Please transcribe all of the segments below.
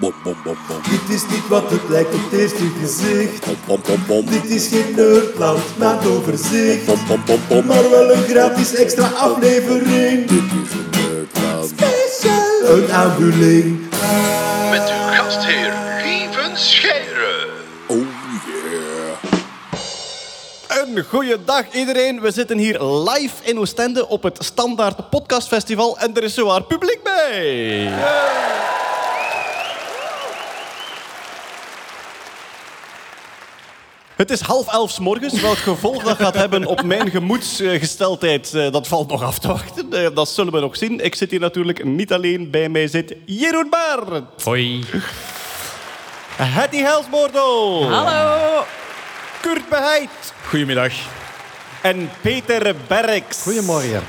Bom, bom, bom, bom. Dit is niet wat het lijkt op het eerste gezicht. Bom, bom, bom, bom. Dit is geen nerdland overzicht. Bom, bom, bom, bom. Maar wel een gratis extra aflevering. Dit is een nerdland. Special. Een aanvulling. Met uw gastheer Lieven Scheire. Oh yeah. Een goede dag iedereen. We zitten hier live in Oostende op het Standaard Podcastfestival en er is zowaar publiek bij. Het is half elf 's morgens. Welk gevolg dat gaat hebben op mijn gemoedsgesteldheid, eh, dat valt nog af te wachten. Eh, Dat zullen we nog zien. Ik zit hier natuurlijk niet alleen. Bij mij zit Jeroen Baert. Hoi. Hetty Helsmoordel. Hallo. Kurt Beheid. Goedemiddag. En Peter Berks. Goedemorgen.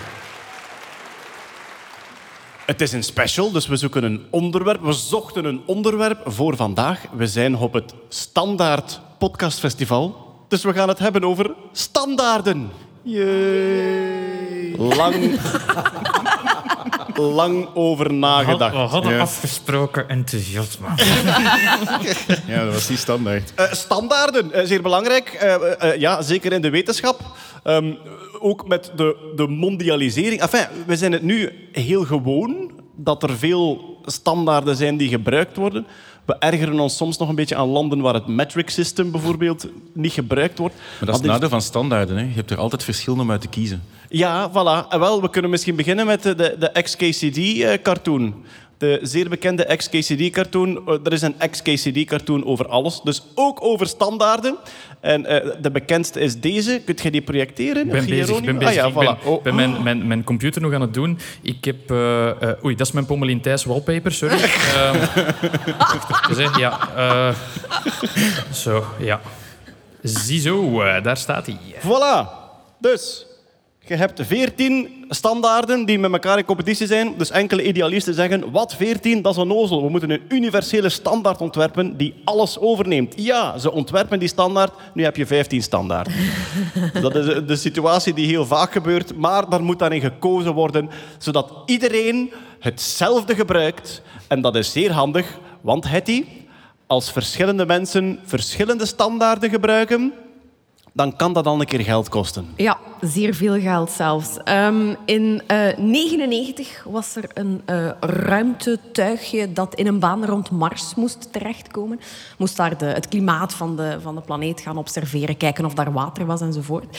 Het is een special, dus we zoeken een onderwerp. We zochten een onderwerp voor vandaag. We zijn op het Standaard Podcastfestival. Dus we gaan het hebben over standaarden. Jee. Lang, lang over nagedacht. We hadden afgesproken enthousiasme. Ja, dat was die standaard. Eh, standaarden, eh, zeer belangrijk. Eh, ja, zeker in de wetenschap. Ehm, ook met de, de mondialisering. Enfin, we zijn het nu heel gewoon dat er veel standaarden zijn die gebruikt worden. We ergeren ons soms nog een beetje aan landen waar het metric system bijvoorbeeld niet gebruikt wordt. Maar dat is het nadeel van standaarden. Hè. Je hebt er altijd verschillen om uit te kiezen. ja, voilà. En wel, we kunnen misschien beginnen met de, de, de XKCD-cartoon. De zeer bekende XKCD-cartoon. Eh, Er is een XKCD-cartoon over alles, dus ook over standaarden. En eh, de bekendste is deze. Kunt jij die projecteren? Ik ben bezig, ik ben bezig. Ah, ik ja, ben, voilà. Oh. ben mijn, mijn, mijn computer nog aan het doen. Ik heb... eh, oei, dat is mijn Pommelien Thijs wallpaper, sorry. Ehm wacht. Ja. zo, ja. Ziezo, daar staat hij. Voilà. Dus, je hebt veertien standaarden die met elkaar in competitie zijn. Dus enkele idealisten zeggen, wat veertien, dat is een ozel. We moeten een universele standaard ontwerpen die alles overneemt. Ja, ze ontwerpen die standaard, nu heb je 15 standaarden. dat is de situatie die heel vaak gebeurt, maar daar moet daarin gekozen worden, zodat iedereen hetzelfde gebruikt. En dat is zeer handig, want Hetty, als verschillende mensen verschillende standaarden gebruiken, dan kan dat al een keer geld kosten. Ja, zeer veel geld zelfs. Ehm, in 1999 was er een eh, ruimtetuigje dat in een baan rond Mars moest terechtkomen. Moest daar het klimaat van de, van de planeet gaan observeren, kijken of daar water was enzovoort.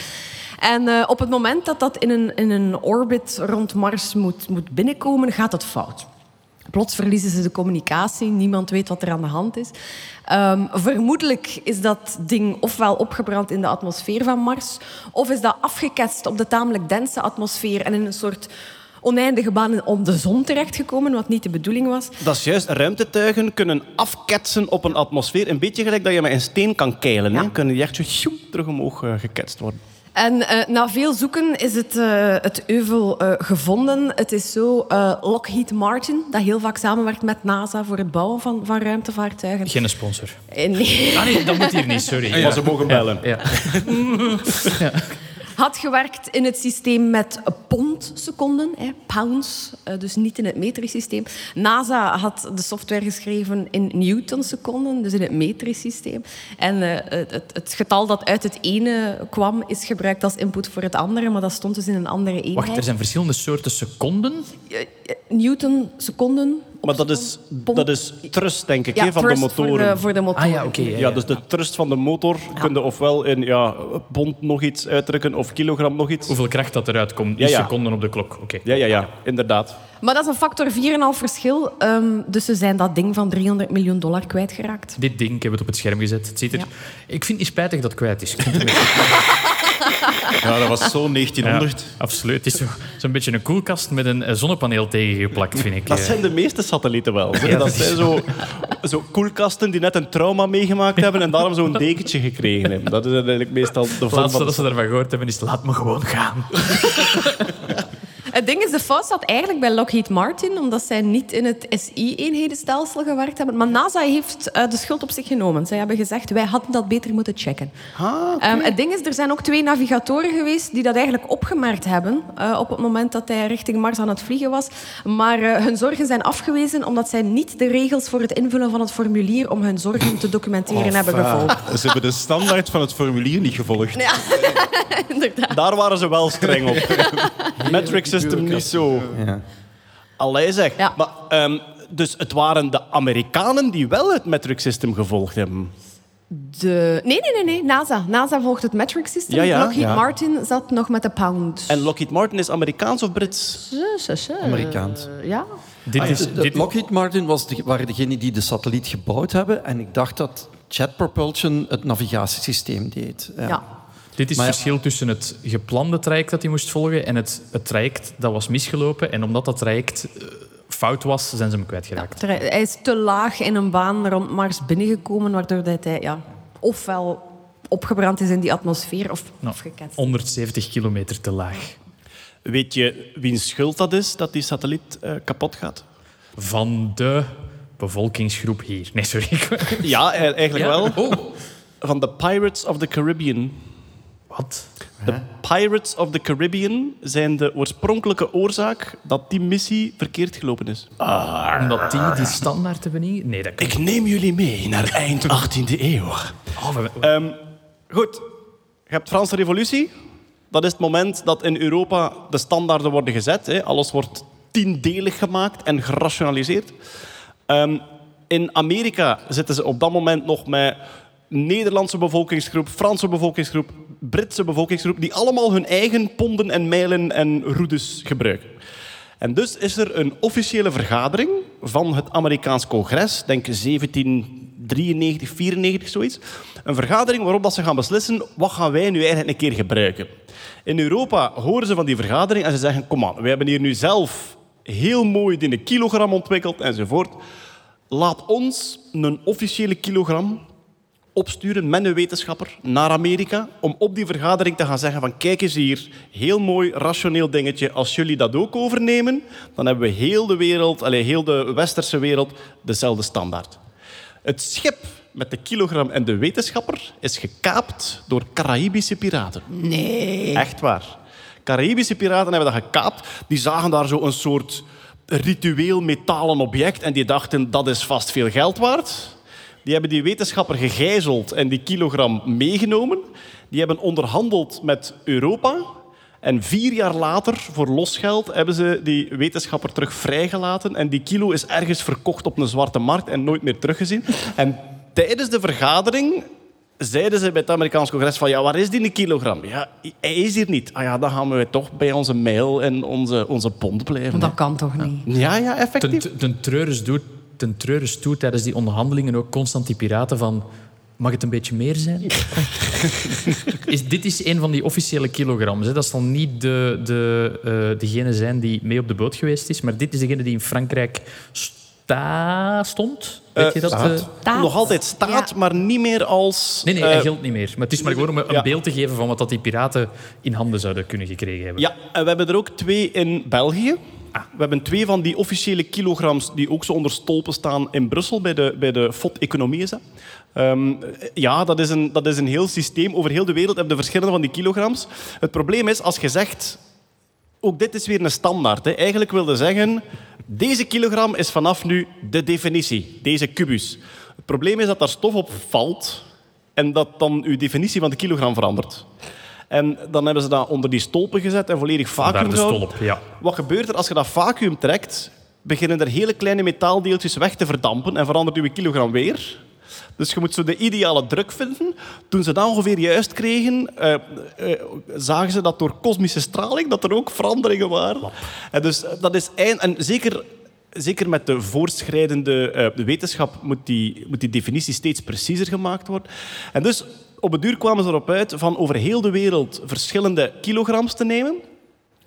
En eh, op het moment dat dat in een, in een orbit rond Mars moet, moet binnenkomen, gaat het fout. Plots verliezen ze de communicatie, niemand weet wat er aan de hand is. Ehm, vermoedelijk is dat ding ofwel opgebrand in de atmosfeer van Mars, of is dat afgeketst op de tamelijk dense atmosfeer en in een soort oneindige baan om de zon terechtgekomen, wat niet de bedoeling was. Dat is juist, ruimtetuigen kunnen afketsen op een atmosfeer. Een beetje gelijk dat je met een steen kan keilen. Hè? Ja. Kunnen die echt zo terug omhoog eh, geketst worden. En eh, na veel zoeken is het, eh, het euvel eh, gevonden. Het is zo eh, Lockheed Martin, dat heel vaak samenwerkt met NASA voor het bouwen van, van ruimtevaartuigen. Geen sponsor. Nee. Ah nee, dat moet hier niet, sorry. Maar ze mogen bellen. Ja. had gewerkt in het systeem met pondseconden, hè, pounds, eh, dus niet in het metrisch systeem. NASA had de software geschreven in newtonseconden, dus in het metrisch systeem. En eh, het, het, getal dat uit het ene kwam, is gebruikt als input voor het andere, maar dat stond dus in een andere eenheid. Wacht, er zijn verschillende soorten seconden. Eh, eh, Newton-seconden. Maar dat is, dat is thrust, denk ik, Ja, van de voor motoren. de, voor de motoren. Ah ja, oké. ja, Ja, ja. dus de thrust van de motor kun je ofwel in ja, pond nog iets uitdrukken of kilogram nog iets. Hoeveel kracht dat eruit komt, die ja. seconden op de klok. Oké. Ja, ja, ja, inderdaad. Maar dat is een factor 4,5 verschil. ehm, dus ze zijn dat ding van 300 miljoen dollar kwijtgeraakt. Dit ding, ik heb het op het scherm gezet. Het ziet er... Ja. Ik vind het niet spijtig dat het kwijt is. Het Ja, dat was zo Ja, 1900. absoluut. Het is zo- zo'n beetje een koelkast met een zonnepaneel tegengeplakt, vind ik. Dat Eh, zijn de meeste satellieten wel. Ja, dat zijn zo, zo koelkasten die net een trauma meegemaakt hebben en daarom zo'n dekentje gekregen hebben. Dat is eigenlijk meestal de Het vorm laatste van... dat ze daarvan gehoord hebben is laat me gewoon gaan. Het ding is, de fout zat eigenlijk bij Lockheed Martin, omdat zij niet in het SI-eenhedenstelsel gewerkt hebben. Maar NASA heeft eh, de schuld op zich genomen. Zij hebben gezegd, wij hadden dat beter moeten checken. Ehm, het ding is, er zijn ook twee navigatoren geweest die dat eigenlijk opgemerkt hebben eh, op het moment dat hij richting Mars aan het vliegen was. Maar eh, hun zorgen zijn afgewezen omdat zij niet de regels voor het invullen van het formulier om hun zorgen te documenteren hebben gevolgd. Ze hebben de standaard van het formulier niet gevolgd. Ja, inderdaad. Daar waren ze wel streng op. Metric system niet zo. Allee zeg. Ja. Maar, ehm, dus het waren de Amerikanen die wel het metric system gevolgd hebben. De... Nee, nee, nee, nee. NASA. NASA volgt het metric system. Ja, ja. Lockheed Ja. Martin zat nog met de pound. En Lockheed Martin is Amerikaans of Brits? Amerikaans. Ja. Dit is, De- de dit, Lockheed Martin was de, waren degenen die de satelliet gebouwd hebben. En ik dacht dat Jet Propulsion het navigatiesysteem deed. Ja. Dit is Maar het verschil tussen het geplande traject dat hij moest volgen en het, het traject dat was misgelopen. En omdat dat traject eh, fout was, zijn ze hem kwijtgeraakt. Hij is te laag in een baan rond Mars binnengekomen, waardoor dat hij ja, ofwel opgebrand is in die atmosfeer of, Nou, of geketst. 170 kilometer te laag. Weet je wiens schuld dat is dat die satelliet eh, kapot gaat? Van de bevolkingsgroep hier. Nee, sorry. Ja, e- eigenlijk wel. Oh. Van de Pirates of the Caribbean. Wat? De Pirates of the Caribbean zijn de oorspronkelijke oorzaak dat die missie verkeerd gelopen is. Omdat die die standaard hebben niet? Nee, dat kan Ik neem jullie mee naar eind 18e eeuw. Oh, we- we- Ehm, goed, je hebt Franse revolutie. Dat is het moment dat in Europa de standaarden worden gezet. Hè. Alles wordt tiendelig gemaakt en gerationaliseerd. Ehm, in Amerika zitten ze op dat moment nog met Nederlandse bevolkingsgroep, Franse bevolkingsgroep, Britse bevolkingsgroep, die allemaal hun eigen ponden en mijlen en routes gebruiken. En dus is er een officiële vergadering van het Amerikaans congres, denk 1793, 94, zoiets. Een vergadering waarop dat ze gaan beslissen, wat gaan wij nu eigenlijk een keer gebruiken. In Europa horen ze van die vergadering en ze zeggen, kom aan, we hebben hier nu zelf heel mooi een kilogram ontwikkeld enzovoort. Laat ons een officiële kilogram opsturen met een wetenschapper naar Amerika om op die vergadering te gaan zeggen van kijk eens hier, heel mooi rationeel dingetje. Als jullie dat ook overnemen, dan hebben we heel de wereld, allez, heel de westerse wereld, dezelfde standaard. Het schip met de kilogram en de wetenschapper is gekaapt door Caraïbische piraten. Nee. Echt waar. Caraïbische piraten hebben dat gekaapt. Die zagen daar zo een soort ritueel metalen object en die dachten dat is vast veel geld waard. Die hebben die wetenschapper gegijzeld en die kilogram meegenomen. Die hebben onderhandeld met Europa. En vier jaar later, voor losgeld, hebben ze die wetenschapper terug vrijgelaten. En die kilo is ergens verkocht op een zwarte markt en nooit meer teruggezien. En tijdens de vergadering zeiden ze bij het Amerikaans congres van ja, waar is die een kilogram? Ja, hij is hier niet. Ah ja, dan gaan we toch bij onze mijl en onze, onze pond blijven. Dat kan toch niet? Ja, ja, effectief. ten treurens doet, ten treurens toe tijdens die onderhandelingen ook constant die piraten van... Mag het een beetje meer zijn? is, dit is een van die officiële kilograms. Hè. Dat zal niet de, de, eh, degene zijn die mee op de boot geweest is, maar dit is degene die in Frankrijk sta stond. Weet je dat? staat. eh? Nog altijd staat, Ja. maar niet meer als... Nee, nee, eh, hij geldt niet meer. Maar het is maar gewoon om een Ja. beeld te geven van wat dat die piraten in handen zouden kunnen gekregen hebben. Ja, en we hebben er ook twee in België. We hebben twee van die officiële kilograms die ook zo onder stolpen staan in Brussel, bij de, bij de FOD Economie dat. Ehm, ja, dat is, een, dat is een heel systeem. Over heel de wereld hebben we verschillende van die kilograms. Het probleem is, als je zegt... Ook dit is weer een standaard. Hè. Eigenlijk wilde zeggen... Deze kilogram is vanaf nu de definitie. Deze kubus. Het probleem is dat daar stof op valt en dat dan uw definitie van de kilogram verandert. En dan hebben ze dat onder die stolpen gezet en volledig vacuüm de stolp, ja. Wat gebeurt er als je dat vacuüm trekt? Beginnen er hele kleine metaaldeeltjes weg te verdampen en verandert uw kilogram weer. Dus je moet zo de ideale druk vinden. Toen ze dat ongeveer juist kregen, eh, eh, zagen ze dat door kosmische straling dat er ook veranderingen waren. En dus eh, dat is eind, en zeker, zeker met de voortschrijdende de wetenschap moet die, moet die definitie steeds preciezer gemaakt worden. En dus op het duur kwamen ze erop uit van over heel de wereld verschillende kilograms te nemen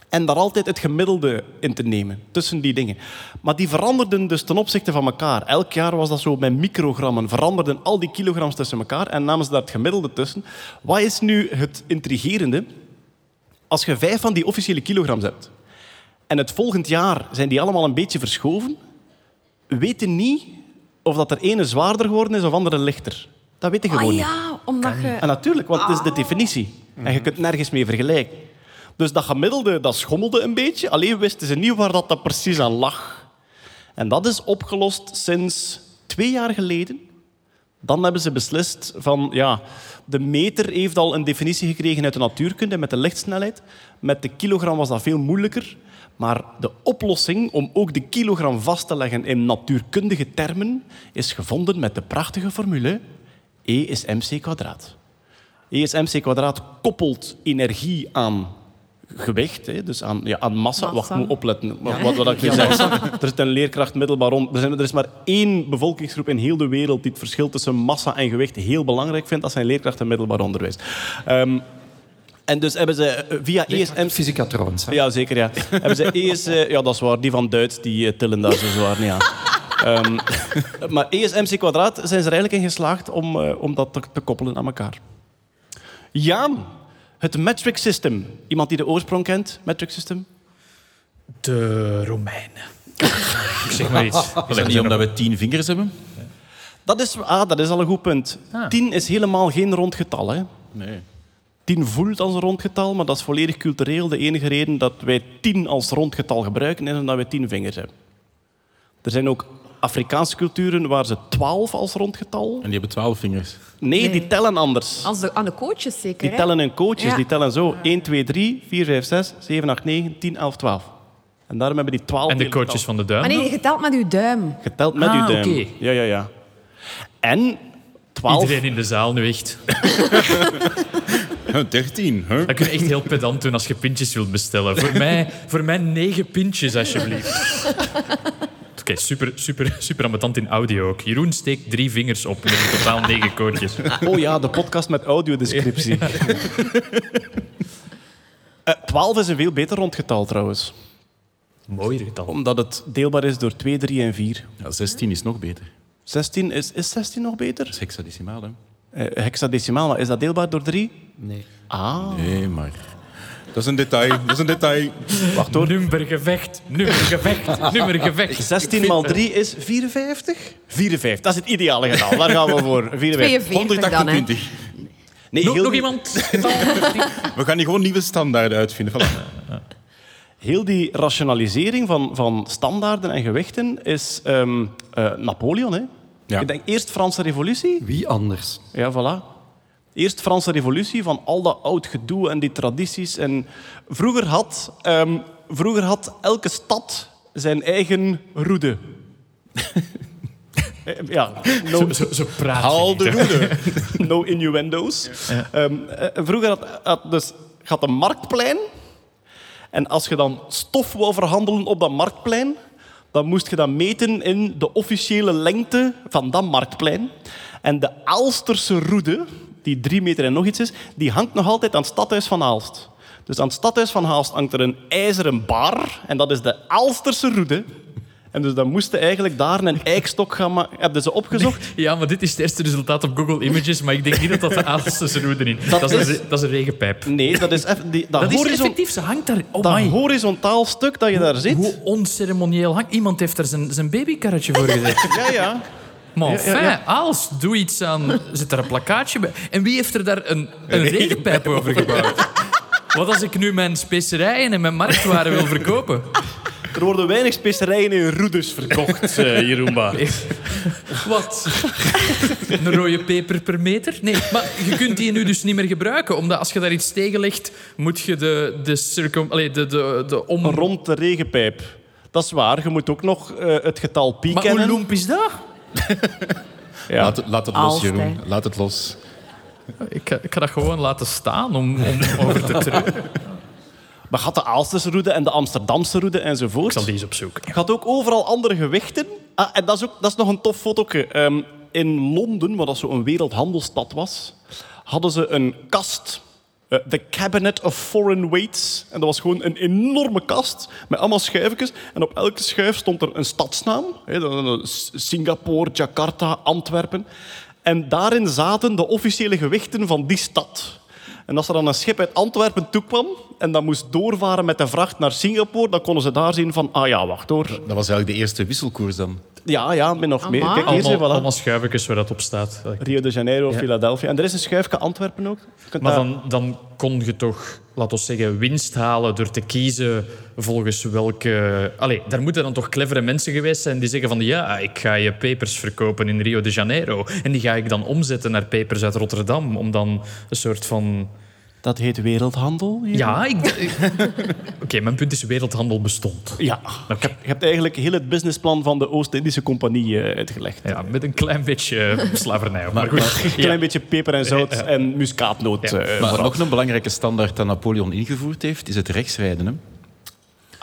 en daar altijd het gemiddelde in te nemen tussen die dingen. Maar die veranderden dus ten opzichte van elkaar. Elk jaar was dat zo met microgrammen. Veranderden al die kilograms tussen elkaar en namen ze daar het gemiddelde tussen. Wat is nu het intrigerende? Als je vijf van die officiële kilograms hebt En het volgend jaar zijn die allemaal een beetje verschoven. We weten niet of dat er ene zwaarder geworden is of andere lichter. Dat weet je gewoon Ah niet. Ja, omdat je... En natuurlijk, want het is de definitie. En je kunt nergens mee vergelijken. Dus dat gemiddelde, dat schommelde een beetje. Alleen wisten ze niet waar dat, dat precies aan lag. En dat is opgelost sinds twee jaar geleden. Dan hebben ze beslist van, ja, de meter heeft al een definitie gekregen uit de natuurkunde met de lichtsnelheid. Met de kilogram was dat veel moeilijker. Maar de oplossing om ook de kilogram vast te leggen in natuurkundige termen is gevonden met de prachtige formule E is mc kwadraat. E is mc kwadraat koppelt energie aan gewicht, hè, dus aan, ja, aan massa. Massa. Wacht, ik moet opletten wat, wat, wat ik nu zeg. Er zit een leerkracht middelbaar rond. Er, zijn, er is maar één bevolkingsgroep in heel de wereld die het verschil tussen massa en gewicht heel belangrijk vindt. Dat zijn leerkrachten middelbaar onderwijs. Ehm, en dus hebben ze eh, via ESM... Fysica trouwens. Ja, zeker, ja. Hebben ze ES... eh, ja, dat is waar. Die van Duits, die eh, tillen daar zo zwaar niet aan. Ehm, maar ESMC kwadraat zijn ze er eigenlijk in geslaagd om, eh, om dat te, te koppelen aan elkaar. Jaan, het metric system. Iemand die de oorsprong kent, metric system? De Romeinen. Ik zeg maar iets. Is dat niet omdat we tien vingers hebben? Dat is, ah, dat is al een goed punt. Ah. 10 is helemaal geen rond getal. Hè. Nee. 10 voelt als een rond getal, maar dat is volledig cultureel. De enige reden dat wij 10 als rond getal gebruiken, is omdat wij 10 vingers hebben. Er zijn ook Afrikaanse culturen waar ze 12 als rondgetal. En die hebben twaalf vingers. Nee, die tellen anders. Als de, aan de coaches zeker, Die hè? tellen in coaches, Ja. die tellen zo. 1, 2, 3, 4, 5, 6, 7, 8, 9, 10, 11, 12. En daarom hebben die 12 En de coaches van de duim. Maar nee, je telt met je duim. geteld met Ah, uw duim. oké. Ja, ja, ja. En 12... Iedereen in de zaal nu echt. Huh, Dertien, hè? Dat kun je echt heel pedant doen als je pintjes wilt bestellen. Voor mij, voor mij negen pintjes, alsjeblieft. Oké, super, super, super ambetant in audio ook. Jeroen steekt drie vingers op met in totaal negen kootjes. Oh ja, de podcast met audiodescriptie. Eh, 12 is een veel beter rondgetal trouwens. Mooi getal. Omdat het deelbaar is door 2, 3 en 4. Ja, 16 is nog beter. 16 is, is 16 nog beter? Dat is hexadecimaal, hè? Eh, hexadecimaal, maar is dat deelbaar door 3? Nee. Ah. Nee, maar... Dat is een detail, dat is een detail. Wacht hoor. Nummergevecht, nummergevecht, nummergevecht. 16 maal 3 is 54? 54, dat is het ideale getal. Daar gaan we voor. 54. 42 dan. 128. Nee, Nog, heel, nog die, iemand? We gaan hier gewoon nieuwe standaarden uitvinden. Voilà. heel die rationalisering van, van standaarden en gewichten is ehm, eh, Napoleon. Hè? Ja. Ik denk eerst Franse revolutie. Wie anders? Ja, voilà. Eerst Franse revolutie, van al dat oud gedoe en die tradities. En vroeger had, ehm, vroeger had elke stad zijn eigen roede. Eh, ja, no, je Haal de roede. no innuendo's. Ehm, eh, vroeger had, had dus, had een marktplein. En als je dan stof wou verhandelen op dat marktplein, dan moest je dat meten in de officiële lengte van dat marktplein. En de Aalsterse roede, die drie meter en nog iets is, die hangt nog altijd aan het stadhuis van Aalst. Dus aan het stadhuis van Aalst hangt er een ijzeren bar, en dat is de Aalsterse roede. En dus dan moesten eigenlijk daar een eikstok gaan maken. Hebben ze opgezocht? Ja, maar dit is het eerste resultaat op Google Images, maar ik denk niet dat dat de Aalsterse roede is. Dat, is, dat is een regenpijp. Nee, dat is die, dat, Dat is effectief, ze hangt daar. Oh dat my. horizontaal stuk dat je daar zit. Hoe onceremonieel hangt. Iemand heeft er zijn, zijn babykarretje voor gezet. Ja, ja. Maar Ja, ja, ja. enfin, Aals, doe iets aan... Zit daar een plakkaatje bij? En wie heeft er daar een, een regenpijp over gebouwd? Wat als ik nu mijn specerijen en mijn marktwaren wil verkopen? Er worden weinig specerijen in roeders verkocht, eh Jeroenba. Wat? Een rode peper per meter? Nee, maar je kunt die nu dus niet meer gebruiken. Omdat als je daar iets tegen legt, moet je de, de, circum, allee, de, de, de om... Rond de regenpijp. Dat is waar. Je moet ook nog eh, het getal pi Maar hoe kennen. loemp is dat? Ja. Laat, het- laat het los. Jeroen. Laat het los. Ik ga, ik ga dat gewoon laten staan om, om over te treuren. Maar had de Aalsterse roede en de Amsterdamse roede enzovoort. Ik zal die eens opzoeken. Je had ook overal andere gewichten. Ah, en dat is, ook, dat is nog een tof fotootje. Ehm, in Londen, wat dat zo een wereldhandelsstad was, hadden ze een kast. Eh, The Cabinet of Foreign Weights. En dat was gewoon een enorme kast met allemaal schuifjes. En op elke schuif stond er een stadsnaam. Singapore, Jakarta, Antwerpen. En daarin zaten de officiële gewichten van die stad. En als er dan een schip uit Antwerpen toekwam en dat moest doorvaren met de vracht naar Singapore, dan konden ze daar zien van, ah ja, wacht hoor. Dat was eigenlijk de eerste wisselkoers dan. Ja, ja, min of meer. Kijk, hier zijn Allemaal, voilà. allemaal schuifjes waar dat op staat. Rio de Janeiro, Ja. Philadelphia. En er is een schuifje Antwerpen ook. Maar daar- dan, dan kon je toch, laten we zeggen, winst halen door te kiezen volgens welke... Allee, daar moeten dan toch clevere mensen geweest zijn die zeggen van ja, ik ga je papers verkopen in Rio de Janeiro. En die ga ik dan omzetten naar papers uit Rotterdam. Om dan een soort van... Dat heet wereldhandel. hier. Ja, ik... Oké, mijn punt is wereldhandel bestond. Ja. Je, hebt, je hebt eigenlijk heel het businessplan van de Oost-Indische Compagnie eh, uitgelegd. Ja, met een klein beetje eh, slavernij. Maar goed, Een klein ja. beetje peper en zout en muskaatnoot. Ja. eh, Maar vooral. nog een belangrijke standaard dat Napoleon ingevoerd heeft, is het rechtsrijden. Hè?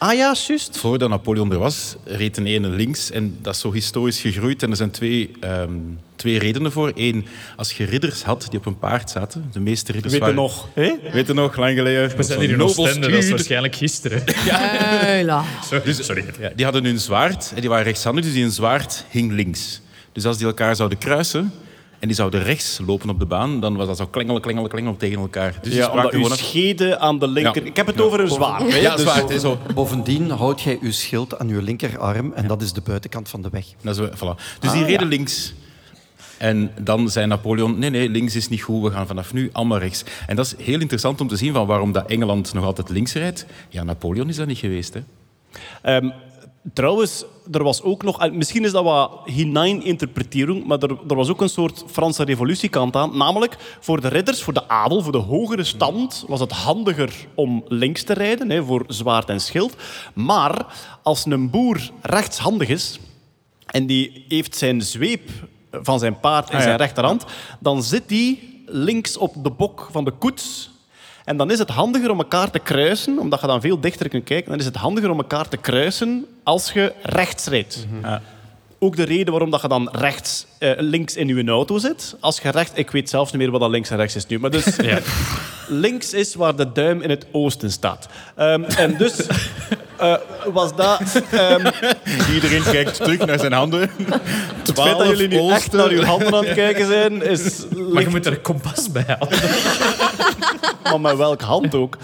Ah ja, juist. Voordat Napoleon er was, reed een ene links. En dat is zo historisch gegroeid. En er zijn twee, ehm, twee redenen voor. Eén, als je ridders had die op een paard zaten. De meeste ridders Weet je waren... nog? Hè? Weet je nog, lang geleden. We zijn hier in Oostende, dat is waarschijnlijk gisteren. Uila. Sorry. Sorry. Ja, die hadden hun zwaard, en die waren rechtshandig, dus die hun zwaard hing links. Dus als die elkaar zouden kruisen en die zouden rechts lopen op de baan, dan was dat zo klengelen, klengelen, klengelen tegen elkaar. Dus Ja, omdat uw schede aan de linker... Ja. Ik heb het over een zwaard. hè? Ja, Dus- zwaard, zo. Bovendien houd jij uw schild aan uw linkerarm en dat is de buitenkant van de weg. Dat is, voilà. Dus Ah, die reden links. En dan zei Napoleon, nee, nee, links is niet goed, we gaan vanaf nu allemaal rechts. En dat is heel interessant om te zien van waarom dat Engeland nog altijd links rijdt. Ja, Napoleon is dat niet geweest. Hè. Ehm, trouwens, er was ook nog... en Misschien is dat wat hineininterpretering, maar er, er was ook een soort Franse revolutiekant aan. Namelijk, voor de ridders, voor de adel, voor de hogere stand, was het handiger om links te rijden, hè, voor zwaard en schild. Maar als een boer rechtshandig is en die heeft zijn zweep van zijn paard in Ah, zijn rechterhand, dan zit die links op de bok van de koets. En dan is het handiger om elkaar te kruisen, omdat je dan veel dichter kunt kijken. Dan is het handiger om elkaar te kruisen als je rechts rijdt. Ook de reden waarom dat je dan rechts, eh, links in je auto zit. Als je rechts, ik weet zelfs niet meer wat dat links en rechts is nu. Maar dus links is waar de duim in het oosten staat. Ehm, en dus eh, was dat. ehm, Iedereen kijkt terug naar zijn handen. het feit dat jullie nu echt naar uw handen aan het kijken zijn, is Maar je moet er een kompas bij halen. maar met welke hand ook.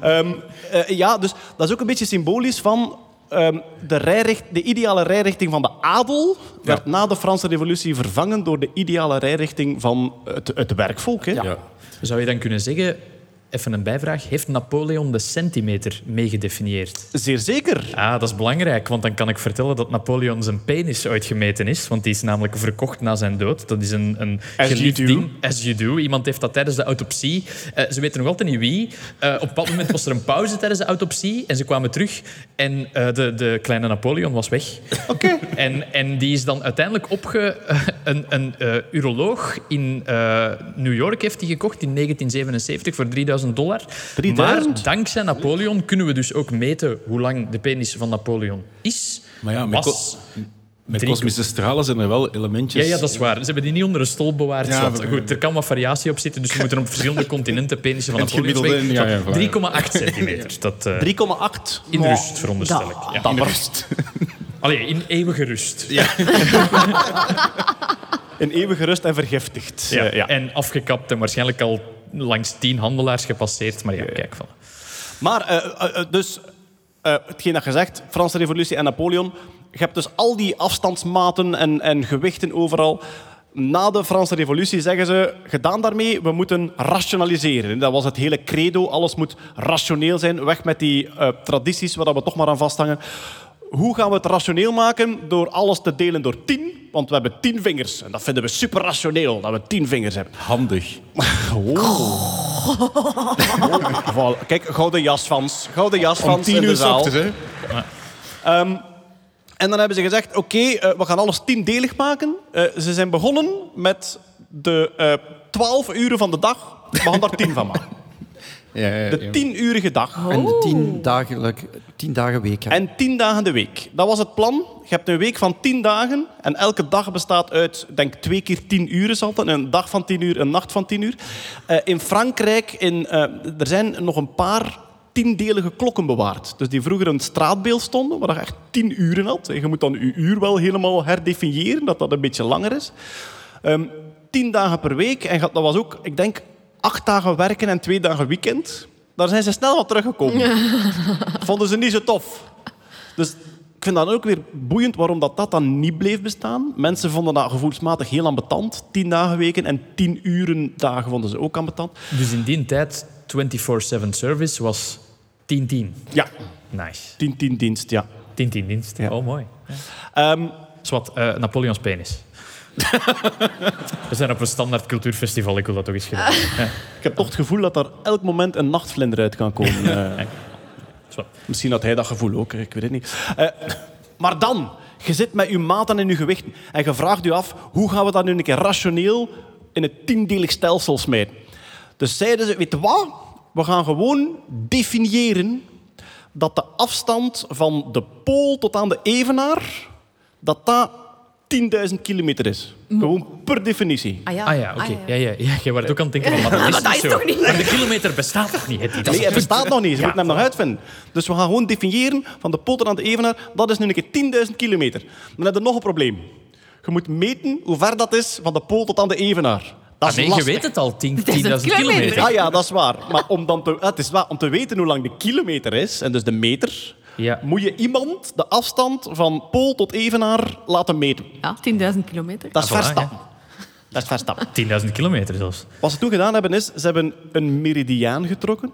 Ehm, eh, ja, dus dat is ook een beetje symbolisch van ehm, de, rijricht, de ideale rijrichting van de adel werd na de Franse revolutie vervangen door de ideale rijrichting van het, het werkvolk. Hè? Ja. Zou je dan kunnen zeggen, even een bijvraag, heeft Napoleon de centimeter meegedefinieerd? Zeer zeker. Ah, dat is belangrijk, want dan kan ik vertellen dat Napoleon zijn penis uitgemeten is. Want die is namelijk verkocht na zijn dood. Dat is een, een As you geliefd do. ding. As you do. Iemand heeft dat tijdens de autopsie. eh, ze weten nog altijd niet wie. Eh, op bepaald moment was er een pauze tijdens de autopsie. En ze kwamen terug. En eh, de, de kleine Napoleon was weg. Oké. En, en die is dan uiteindelijk opge... een een uroloog in New York heeft die gekocht in 1977 voor 3000 dollar. 3000? Maar dankzij Napoleon kunnen we dus ook meten hoe lang de penis van Napoleon is. Maar ja, met, Was kosmische stralen zijn er wel elementjes. Ja, ja, dat is waar. Ze hebben die niet onder een stol bewaard. Ja, we- Goed, er kan wat variatie op zitten, dus we moeten op verschillende continenten penissen van Het Napoleon ja, ja, wegen. voilà. 3,8 centimeter. Dat, eh, 3,8. in rust, veronderstel ik. Ja, in rust. Allee, in eeuwige rust. In eeuwige rust en vergiftigd. Ja. Ja. En afgekapt en waarschijnlijk al langs tien handelaars gepasseerd. Maar ja, kijk van. Maar, eh, dus, hetgeen dat je zegt, Franse revolutie en Napoleon. Je hebt dus al die afstandsmaten en, en gewichten overal. Na de Franse revolutie zeggen ze, gedaan daarmee, we moeten rationaliseren. Dat was het hele credo, alles moet rationeel zijn. Weg met die tradities waar we toch maar aan vasthangen. Hoe gaan we het rationeel maken? Door alles te delen door tien. Want we hebben tien vingers. En dat vinden we super rationeel, dat we tien vingers hebben. Handig. Voilà. Kijk, gouden jasvans. Gouden Om jasvans in tien de uur zaal. ochtends, hè? En dan hebben ze gezegd, oké, eh, we gaan alles tiendelig maken. Eh, ze zijn begonnen met de eh, twaalf uren van de dag. We gaan daar tien van maken. Ja, ja, ja. De tienurige dag. En de tien, dagelijk, tien dagen week. hè. En tien dagen de week. Dat was het plan. Je hebt een week van tien dagen. En elke dag bestaat uit, ik denk twee keer tien uur is altijd. Een dag van tien uur, een nacht van tien uur. Eh, in Frankrijk, in, eh, er zijn nog een paar tiendelige klokken bewaard. Dus die vroeger een straatbeeld stonden, waar je echt tien uren had. En je moet dan je uur wel helemaal herdefiniëren, dat dat een beetje langer is. Ehm, tien dagen per week. En dat was ook, ik denk, acht dagen werken en twee dagen weekend. Daar zijn ze snel wat teruggekomen. Vonden ze niet zo tof. Dus ik vind dat ook weer boeiend waarom dat, dat dan niet bleef bestaan. Mensen vonden dat gevoelsmatig heel ambetant. Tien dagen weken en tien uren dagen vonden ze ook ambetant. Dus in die tijd, 24-7 service was 10-10. Ja, Nice. 10-10 dienst, ja. 10-10 dienst. Ja. Oh, mooi. Ehm, Zwat, eh Napoleons penis. We zijn op een standaard cultuurfestival, ik wil dat toch eens gedaan. Ja. ik heb toch het gevoel dat er elk moment een nachtvlinder uit kan komen. eh. Misschien had hij dat gevoel ook, ik weet het niet. Eh, maar dan, je zit met je maten en je gewichten en je vraagt je af, hoe gaan we dat nu een keer rationeel in het tiendelig stelsel smijten? Dus zeiden ze, weet je wat? We gaan gewoon definiëren dat de afstand van de pool tot aan de evenaar, dat dat 10.000 kilometer is. Gewoon per definitie. Ah ja, Ah ja, oké. ja. Ja, ja, Jij wordt ook aan het denken van, maar dat is, dat is toch niet? Maar de kilometer bestaat toch niet? Is Nee, het het bestaat nog niet. Ze Ja, moeten hem nog uitvinden. Dus we gaan gewoon definiëren van de pool tot aan de evenaar. Dat is nu een keer 10.000 kilometer. Dan heb je nog een probleem. Je moet meten hoe ver dat is van de pool tot aan de evenaar. Dat Ah, is nee, je weet het al, 10 10.000 is een kilometer. kilometer. Ah ja, dat is waar. Maar om, dan te, het is waar, om te weten hoe lang de kilometer is, en dus de meter, Ja. moet je iemand de afstand van pool tot evenaar laten meten. Ja, 10.000 kilometer. Dat is Ah, voilà, verstappen. Dat is verstappen. 10.000 kilometer zelfs. Wat ze toen gedaan hebben is, ze hebben een meridiaan getrokken.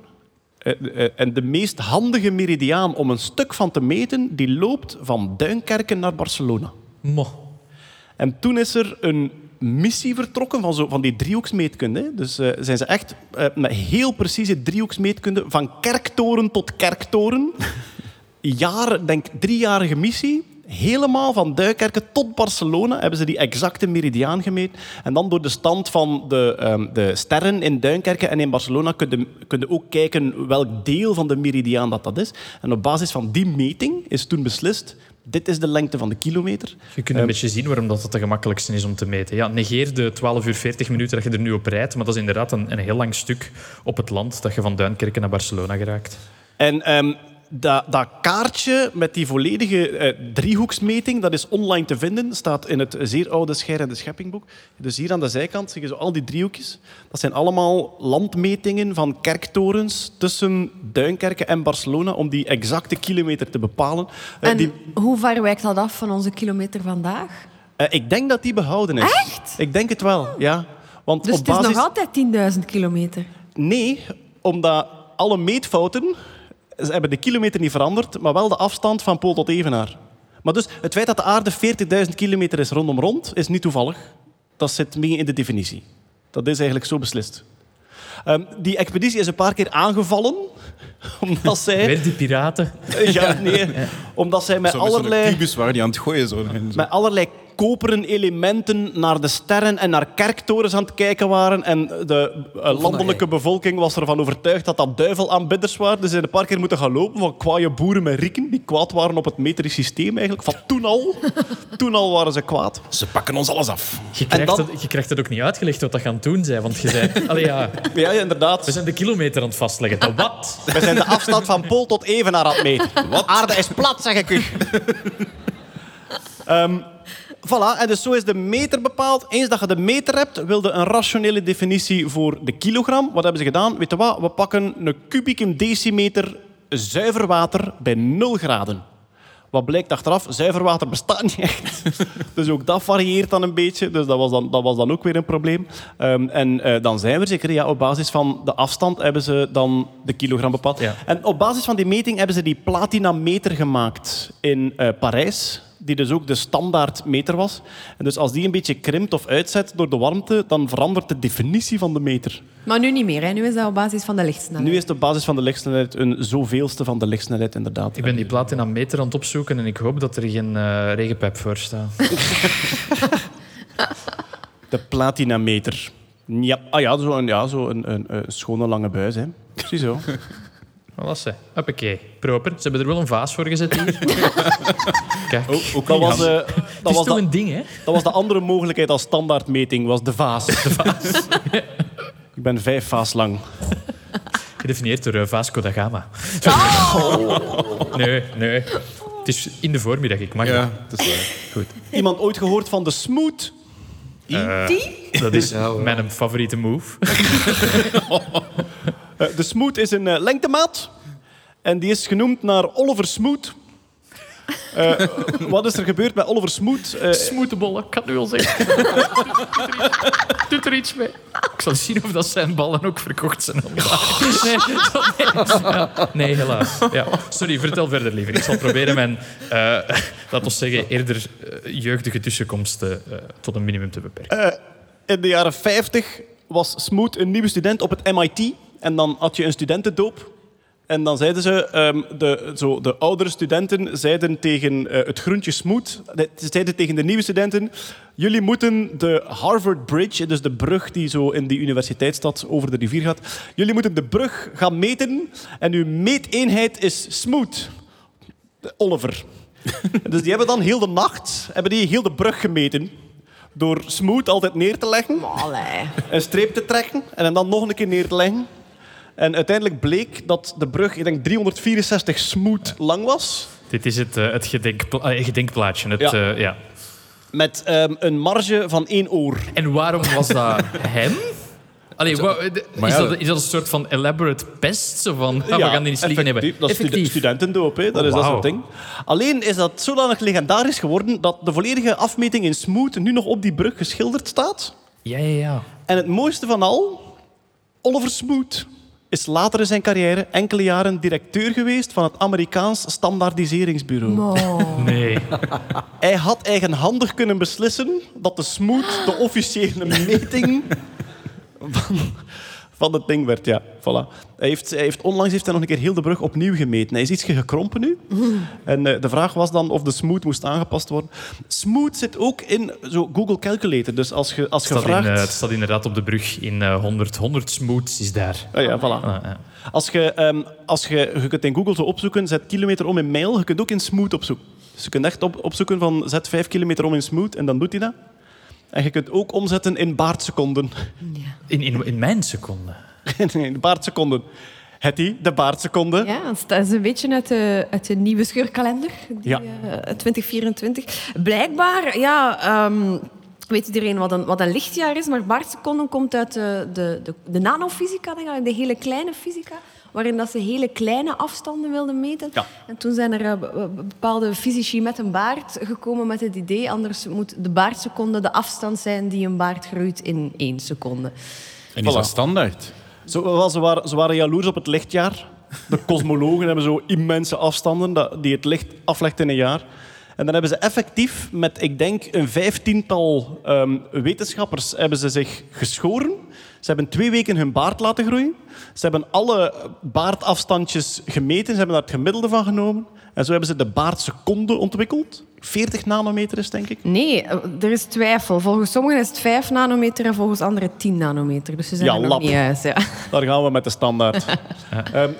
Eh, eh, En de meest handige meridiaan om een stuk van te meten, die loopt van Duinkerken naar Barcelona. Mo. En toen is er een missie vertrokken van, zo, van die driehoeksmeetkunde. Dus eh, zijn ze echt eh, met heel precieze driehoeksmeetkunde van kerktoren tot kerktoren. Jaren, denk driejarige missie. Helemaal van Duinkerken tot Barcelona hebben ze die exacte meridiaan gemeten. En dan door de stand van de, ehm, de sterren in Duinkerken en in Barcelona kun je, kun ook kijken welk deel van de meridiaan dat, dat is. En op basis van die meting is toen beslist, dit is de lengte van de kilometer. Je kunt een beetje zien waarom dat het de gemakkelijkste is om te meten. Ja, negeer de 12 uur 40 minuten dat je er nu op rijdt, maar dat is inderdaad een, een heel lang stuk op het land dat je van Duinkerken naar Barcelona geraakt. En ehm, dat, dat kaartje met die volledige eh, driehoeksmeting, dat is online te vinden. staat in het zeer oude Scheir en de Scheppingboek. Dus hier aan de zijkant zie je zo al die driehoekjes. Dat zijn allemaal landmetingen van kerktorens tussen Duinkerken en Barcelona om die exacte kilometer te bepalen. Eh, En die, hoe ver wijkt dat af van onze kilometer vandaag? eh, ik denk dat die behouden is. Echt? Ik denk het wel, ja. Want Dus op het is basis... nog altijd 10.000 kilometer. Nee, omdat alle meetfouten ze hebben de kilometer niet veranderd, maar wel de afstand van pool tot evenaar. Maar dus het feit dat de aarde 40.000 kilometer is rondom rond, is niet toevallig. Dat zit mee in de definitie. Dat is eigenlijk zo beslist. Ehm, die expeditie is een paar keer aangevallen, omdat zij... Weer die piraten. Ja, nee, omdat zij met Zo allerlei... kubus waren die aan het gooien. Zo. En zo. met allerlei koperen elementen naar de sterren en naar kerktorens aan het kijken waren. En de eh, landelijke bevolking was ervan overtuigd dat dat duivelaanbidders waren. Dus ze zijn een paar keer moeten gaan lopen van kwaaie boeren met rieken die kwaad waren op het metrisch systeem eigenlijk. Van toen al. toen al waren ze kwaad. Ze pakken ons alles af. Je krijgt, dan- het, je krijgt het ook niet uitgelegd wat dat gaan doen zijn, want je zei... Allee, ja, Ja, ja inderdaad. we zijn de kilometer aan het vastleggen. De wat? We zijn de afstand van pool tot evenaar aan het meten. Wat? Aarde is plat, zeg ik u. Ehm, voilà, en dus zo is de meter bepaald. Eens dat je de meter hebt, wilde een rationele definitie voor de kilogram. Wat hebben ze gedaan? Weet je wat? We pakken een kubieke decimeter zuiver water bij 0 graden. Wat blijkt achteraf? Zuiver water bestaat niet echt. Dus ook dat varieert dan een beetje. Dus dat was dan, dat was dan ook weer een probleem. Ehm, en eh, dan zijn we er zeker. Ja, op basis van de afstand hebben ze dan de kilogram bepaald. Ja. En op basis van die meting hebben ze die platinameter gemaakt in eh, Parijs. Die dus ook de standaard meter was. En dus als die een beetje krimpt of uitzet door de warmte, dan verandert de definitie van de meter. Maar nu niet meer. Hè. Nu is dat op basis van de lichtsnelheid. Nu is het op basis van de lichtsnelheid een zoveelste van de lichtsnelheid, inderdaad. Ik ben die platina meter aan het opzoeken en ik hoop dat er geen eh, regenpijp voor staat. De platinameter. Ja, ah ja, zo een, ja, zo een, een, een schone lange buis. Hè. Ziezo. Wat was ze? Hoppakee. Proper. Ze hebben er wel een vaas voor gezet hier. Kijk. Dat was, eh, dat, was toch een ding, hè? dat was de andere mogelijkheid als standaardmeting, was de vaas. De vaas. Ik ben vijf vaas lang. Gedefinieerd door eh, Vasco da Gama. Nee, nee. Het is in de voormiddag, ik mag dat. Ja, dat is waar. Goed. Iemand ooit gehoord van de smooth? Eh, dat is mijn favoriete move. Eh, de Smoot is een eh, lengtemaat. En die is genoemd naar Oliver Smoot. Eh, wat is er gebeurd met Oliver Smoot? Smoetebollen, ik kan het nu al zeggen. Doet er iets mee. Ik zal zien of dat zijn ballen ook verkocht zijn. Nee, dat- nee, ja, nee helaas. Ja. Sorry, vertel verder liever. Ik zal proberen mijn, eh laten we zeggen, eerder jeugdige tussenkomsten tot een minimum te beperken. in de jaren 50 was Smoot een nieuwe student op het MIT. En dan had je een studentendoop. En dan zeiden ze, ehm, de, zo, de oudere studenten zeiden tegen eh, het groentje Smoot, de- ze zeiden tegen de nieuwe studenten, jullie moeten de Harvard Bridge, dus de brug die zo in die universiteitsstad over de rivier gaat, jullie moeten de brug gaan meten en uw meeteenheid is Smoot. Oliver. dus die hebben dan heel de nacht, hebben die heel de brug gemeten. Door Smoot altijd neer te leggen Allee. een streep te trekken en dan nog een keer neer te leggen. En uiteindelijk bleek dat de brug, ik denk 364 smoot lang was. Dit is het, eh, het gedenkpla- eh, gedenkplaatje. Het, Ja. ja. ja. Met ehm, een marge van één oor. En waarom was dat hem? Allee, wa- is, ja, dat, is dat een soort van elaborate pest? Zo van, ah, we gaan die niet liggen hebben. effectief. Dat is Effectief. studentendoop, hè. dat Oh, is dat wauw. soort ding. Alleen is dat zodanig legendarisch geworden dat de volledige afmeting in Smoot nu nog op die brug geschilderd staat. Ja, ja, ja. En het mooiste van al, Oliver Smoot is later in zijn carrière enkele jaren directeur geweest van het Amerikaans Standaardiseringsbureau. Nee. Hij had eigenhandig kunnen beslissen dat de Smoot de officiële meting van, van het ding werd. Ja, voilà. Hij heeft, hij heeft, onlangs heeft hij nog een keer heel de brug opnieuw gemeten. Hij is iets gekrompen nu. En eh, de vraag was dan of de Smoot moest aangepast worden. Smoot zit ook in zo Google Calculator. Dus als je, als in, vraagt... eh, het staat inderdaad op de brug in eh 100. 100 smooths is daar. Ah ja, voilà. Ah, ja. Als je, ehm, als je, je kunt in Google zo opzoeken, zet kilometer om in mijl. Je kunt ook in Smoot opzoeken. Dus je kunt echt op, opzoeken van zet 5 kilometer om in Smoot en dan doet hij dat. En je kunt ook omzetten in baardseconden. In, in, in mijn seconde. in baardseconden. Het die, de baardseconde. Ja, dat is een beetje uit de, uit de nieuwe scheurkalender, die, Ja. eh, 2024. Blijkbaar, ja, ehm, weet iedereen wat een, wat een lichtjaar is, maar baardseconden komt uit de, de, de, de nanofysica, denk ik, de hele kleine fysica, waarin dat ze hele kleine afstanden wilden meten. Ja. En toen zijn er eh, be- be- bepaalde fysici met een baard gekomen met het idee, anders moet de baardseconde de afstand zijn die een baard groeit in één seconde. En is Voilà. dat standaard? Zo, ze, waren, ze waren jaloers op het lichtjaar. De kosmologen hebben zo immense afstanden dat, die het licht aflegt in een jaar. En dan hebben ze effectief met, ik denk, een vijftiental ehm, wetenschappers hebben ze zich geschoren. Ze hebben twee weken hun baard laten groeien. Ze hebben alle baardafstandjes gemeten. Ze hebben daar het gemiddelde van genomen. En zo hebben ze de baardseconde ontwikkeld. 40 nanometer is, denk ik. Nee, eh, er is twijfel. Volgens sommigen is het 5 nanometer en volgens anderen 10 nanometer. Dus ze zijn Ja, er nog niet. Ja. Daar gaan we met de standaard. Ehm,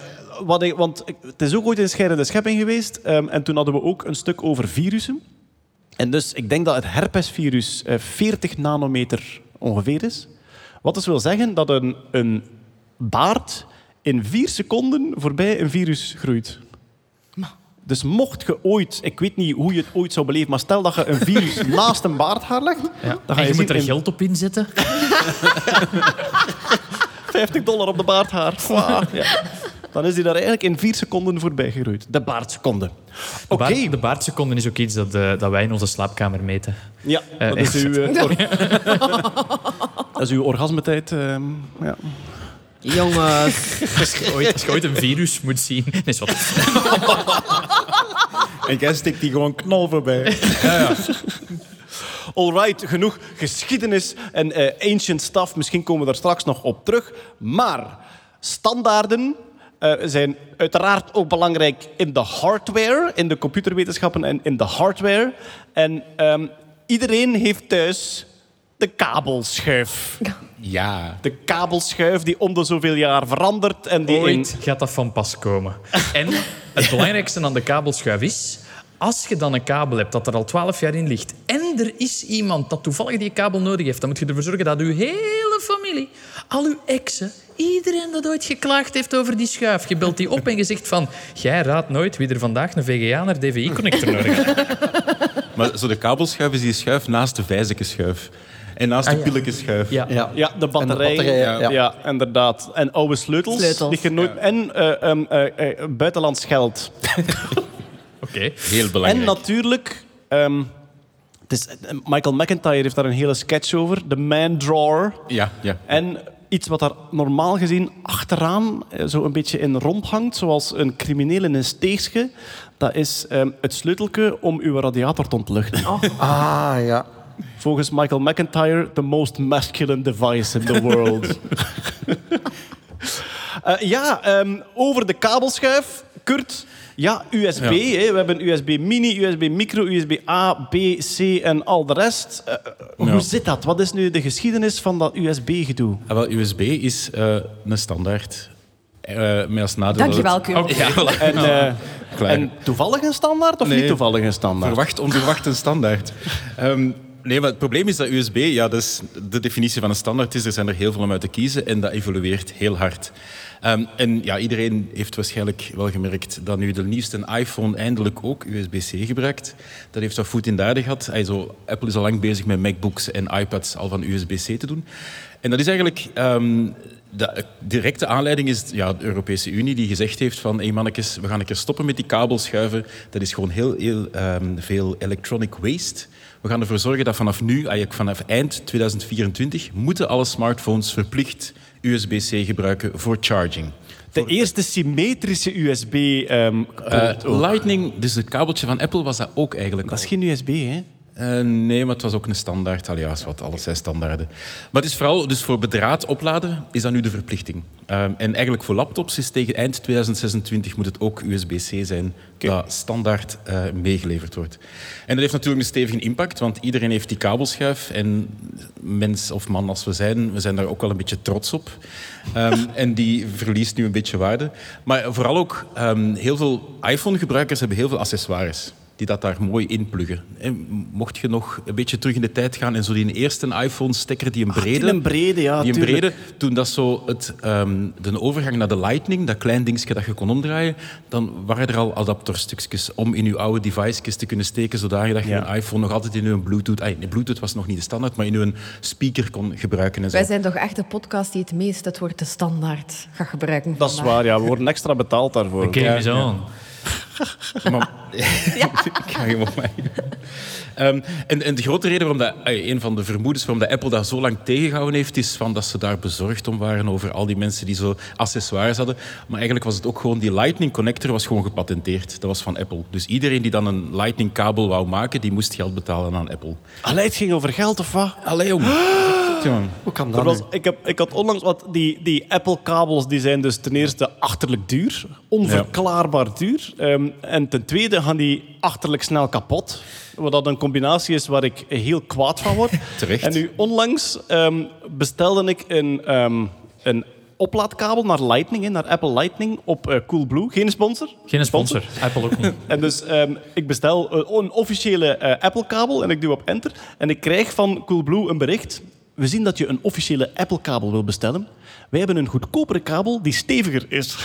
wat ik, want het is ook ooit een scheidende schepping geweest. ehm, en toen hadden we ook een stuk over virussen. En dus ik denk dat het herpesvirus eh, 40 nanometer ongeveer is. Wat dus wil zeggen dat een, een baard in vier seconden voorbij een virus groeit. Dus mocht je ooit, ik weet niet hoe je het ooit zou beleven, maar stel dat je een virus naast een baardhaar legt, Ja. dan ga je, je moet er in geld op inzetten. 50 dollar op de baardhaar. Wow, ja. Dan is die daar eigenlijk in vier seconden voorbij gegroeid. De baardseconde. De, Oké. baard, de baardseconde is ook iets dat, eh, dat wij in onze slaapkamer meten. Ja, Eh, dat is uw, eh, or- dat is uw orgasmetijd. ehm, ja. Jongens. Als je, ooit, als je ooit een virus moet zien... Nee, is wat. En jij stikt die gewoon knal voorbij. Alright, genoeg geschiedenis en eh, ancient stuff. Misschien komen we daar straks nog op terug. Maar standaarden eh, zijn uiteraard ook belangrijk in de hardware, in de computerwetenschappen en in de hardware. En ehm, iedereen heeft thuis de kabelschuif. Ja. De kabelschuif die om de zoveel jaar verandert en die in Ooit gaat dat van pas komen. En het belangrijkste aan de kabelschuif is... Als je dan een kabel hebt dat er al 12 jaar in ligt en er is iemand dat toevallig die kabel nodig heeft, dan moet je ervoor zorgen dat uw hele familie, al uw exen, iedereen dat ooit geklaagd heeft over die schuif, je belt die op en je zegt van jij raadt nooit wie er vandaag een VGA naar DVI-connector nodig heeft. Maar zo de kabelschuif is die schuif naast de vijzekenschuif. En naast Ah, de ja. pillekenschuif. Ja. Ja. Ja, de batterij. batterijen, ja. ja. inderdaad. En oude sleutels. Sleutels. Die je nooit, En eh, ehm, eh, eh, buitenlands geld. Oké. Heel belangrijk. En natuurlijk... ehm, het is, Michael McIntyre heeft daar een hele sketch over. De man drawer. Ja, ja. En iets wat daar normaal gezien achteraan eh, zo een beetje in rondhangt, zoals een crimineel in een steegje, dat is ehm, het sleutelke om uw radiator te ontluchten. Ah, ja. Volgens Michael McIntyre, the most masculine device in the world. Eh, ja, ehm, over de kabelschuif. Kurt, ja, USB. Ja. Hè. We hebben USB mini, USB micro, USB A, B, C en al de rest. Eh, Ja. Hoe zit dat? Wat is nu de geschiedenis van dat USB-gedoe? Ah, wel, USB is eh, een standaard. Eh met als nadeel Dankjewel. Ja, voilà. En, eh, Klaar. en toevallig een standaard of Nee. niet toevallig een standaard? Verwacht, onverwacht een standaard. Ehm, nee, maar het probleem is dat USB, ja, dat is de definitie van een standaard is, er zijn er heel veel om uit te kiezen en dat evolueert heel hard. Ehm, en ja, iedereen heeft waarschijnlijk wel gemerkt dat nu de nieuwste iPhone eindelijk ook USB-C gebruikt. Dat heeft wat voet in de aarde gehad. Apple is al lang bezig met MacBooks en iPads al van USB-C te doen. En dat is eigenlijk... ehm, de directe aanleiding is ja, de Europese Unie die gezegd heeft van hey mannetjes, we gaan een keer stoppen met die kabelschuiven. Dat is gewoon heel, heel ehm, veel electronic waste. We gaan ervoor zorgen dat vanaf nu, eigenlijk vanaf eind 2024, moeten alle smartphones verplicht USB-C gebruiken voor charging. De eerste symmetrische USB. ehm Eh. Lightning, dus het kabeltje van Apple, was dat ook eigenlijk dat is geen USB, hè? Eh, nee, maar het was ook een standaard. Allee, ja, wat, alles zijn standaarden. Maar het is vooral, dus voor bedraad opladen is dat nu de verplichting. Ehm, en eigenlijk voor laptops is tegen eind 2026 moet het ook USB-C zijn dat standaard eh, meegeleverd wordt. En dat heeft natuurlijk een stevige impact, want iedereen heeft die kabelschuif. En mens of man als we zijn, we zijn daar ook wel een beetje trots op. Ehm, en die verliest nu een beetje waarde. Maar vooral ook, ehm, heel veel iPhone-gebruikers hebben heel veel accessoires die dat daar mooi in pluggen. En mocht je nog een beetje terug in de tijd gaan en zo die eerste iPhone-stekker, die een brede... die een brede, ja, Die een brede, toen dat zo het, ehm, de overgang naar de Lightning, dat klein dingetje dat je kon omdraaien, dan waren er al adapterstukjes om in je oude devices te kunnen steken, zodat je dat je Ja. een iPhone nog altijd in je Bluetooth... Ah, nee, Bluetooth was nog niet de standaard, maar in je speaker kon gebruiken en zo. Wij zijn toch echt de podcast die het meest het woord de standaard gaat gebruiken. Dat is waar, ja. We worden extra betaald daarvoor. Oké, ja. Maar, ik ga hem op mij. Ehm, en, en de grote reden waarom dat, een van de vermoedens waarom dat Apple daar zo lang tegengehouden heeft, is van dat ze daar bezorgd om waren over al die mensen die zo accessoires hadden. Maar eigenlijk was het ook gewoon, die Lightning connector was gewoon gepatenteerd. Dat was van Apple. Dus iedereen die dan een Lightning kabel wou maken, die moest geld betalen aan Apple. Allee, het ging over geld of wat? Allee, jong. Jongen. Hoe kan dat was, ik, heb, ik had onlangs wat die, die Apple-kabels die zijn dus ten eerste achterlijk duur, onverklaarbaar duur. Ehm, en ten tweede gaan die achterlijk snel kapot. Wat dat een combinatie is waar ik heel kwaad van word. Terecht. En nu onlangs ehm, bestelde ik een, ehm, een oplaadkabel naar Lightning, naar Apple Lightning op eh, Coolblue. Geen sponsor. Geen sponsor. Apple ook niet. En dus ehm, ik bestel een, een officiële eh, Apple-kabel en ik doe op enter. En ik krijg van Coolblue een bericht. We zien dat je een officiële Apple-kabel wil bestellen. Wij hebben een goedkopere kabel die steviger is.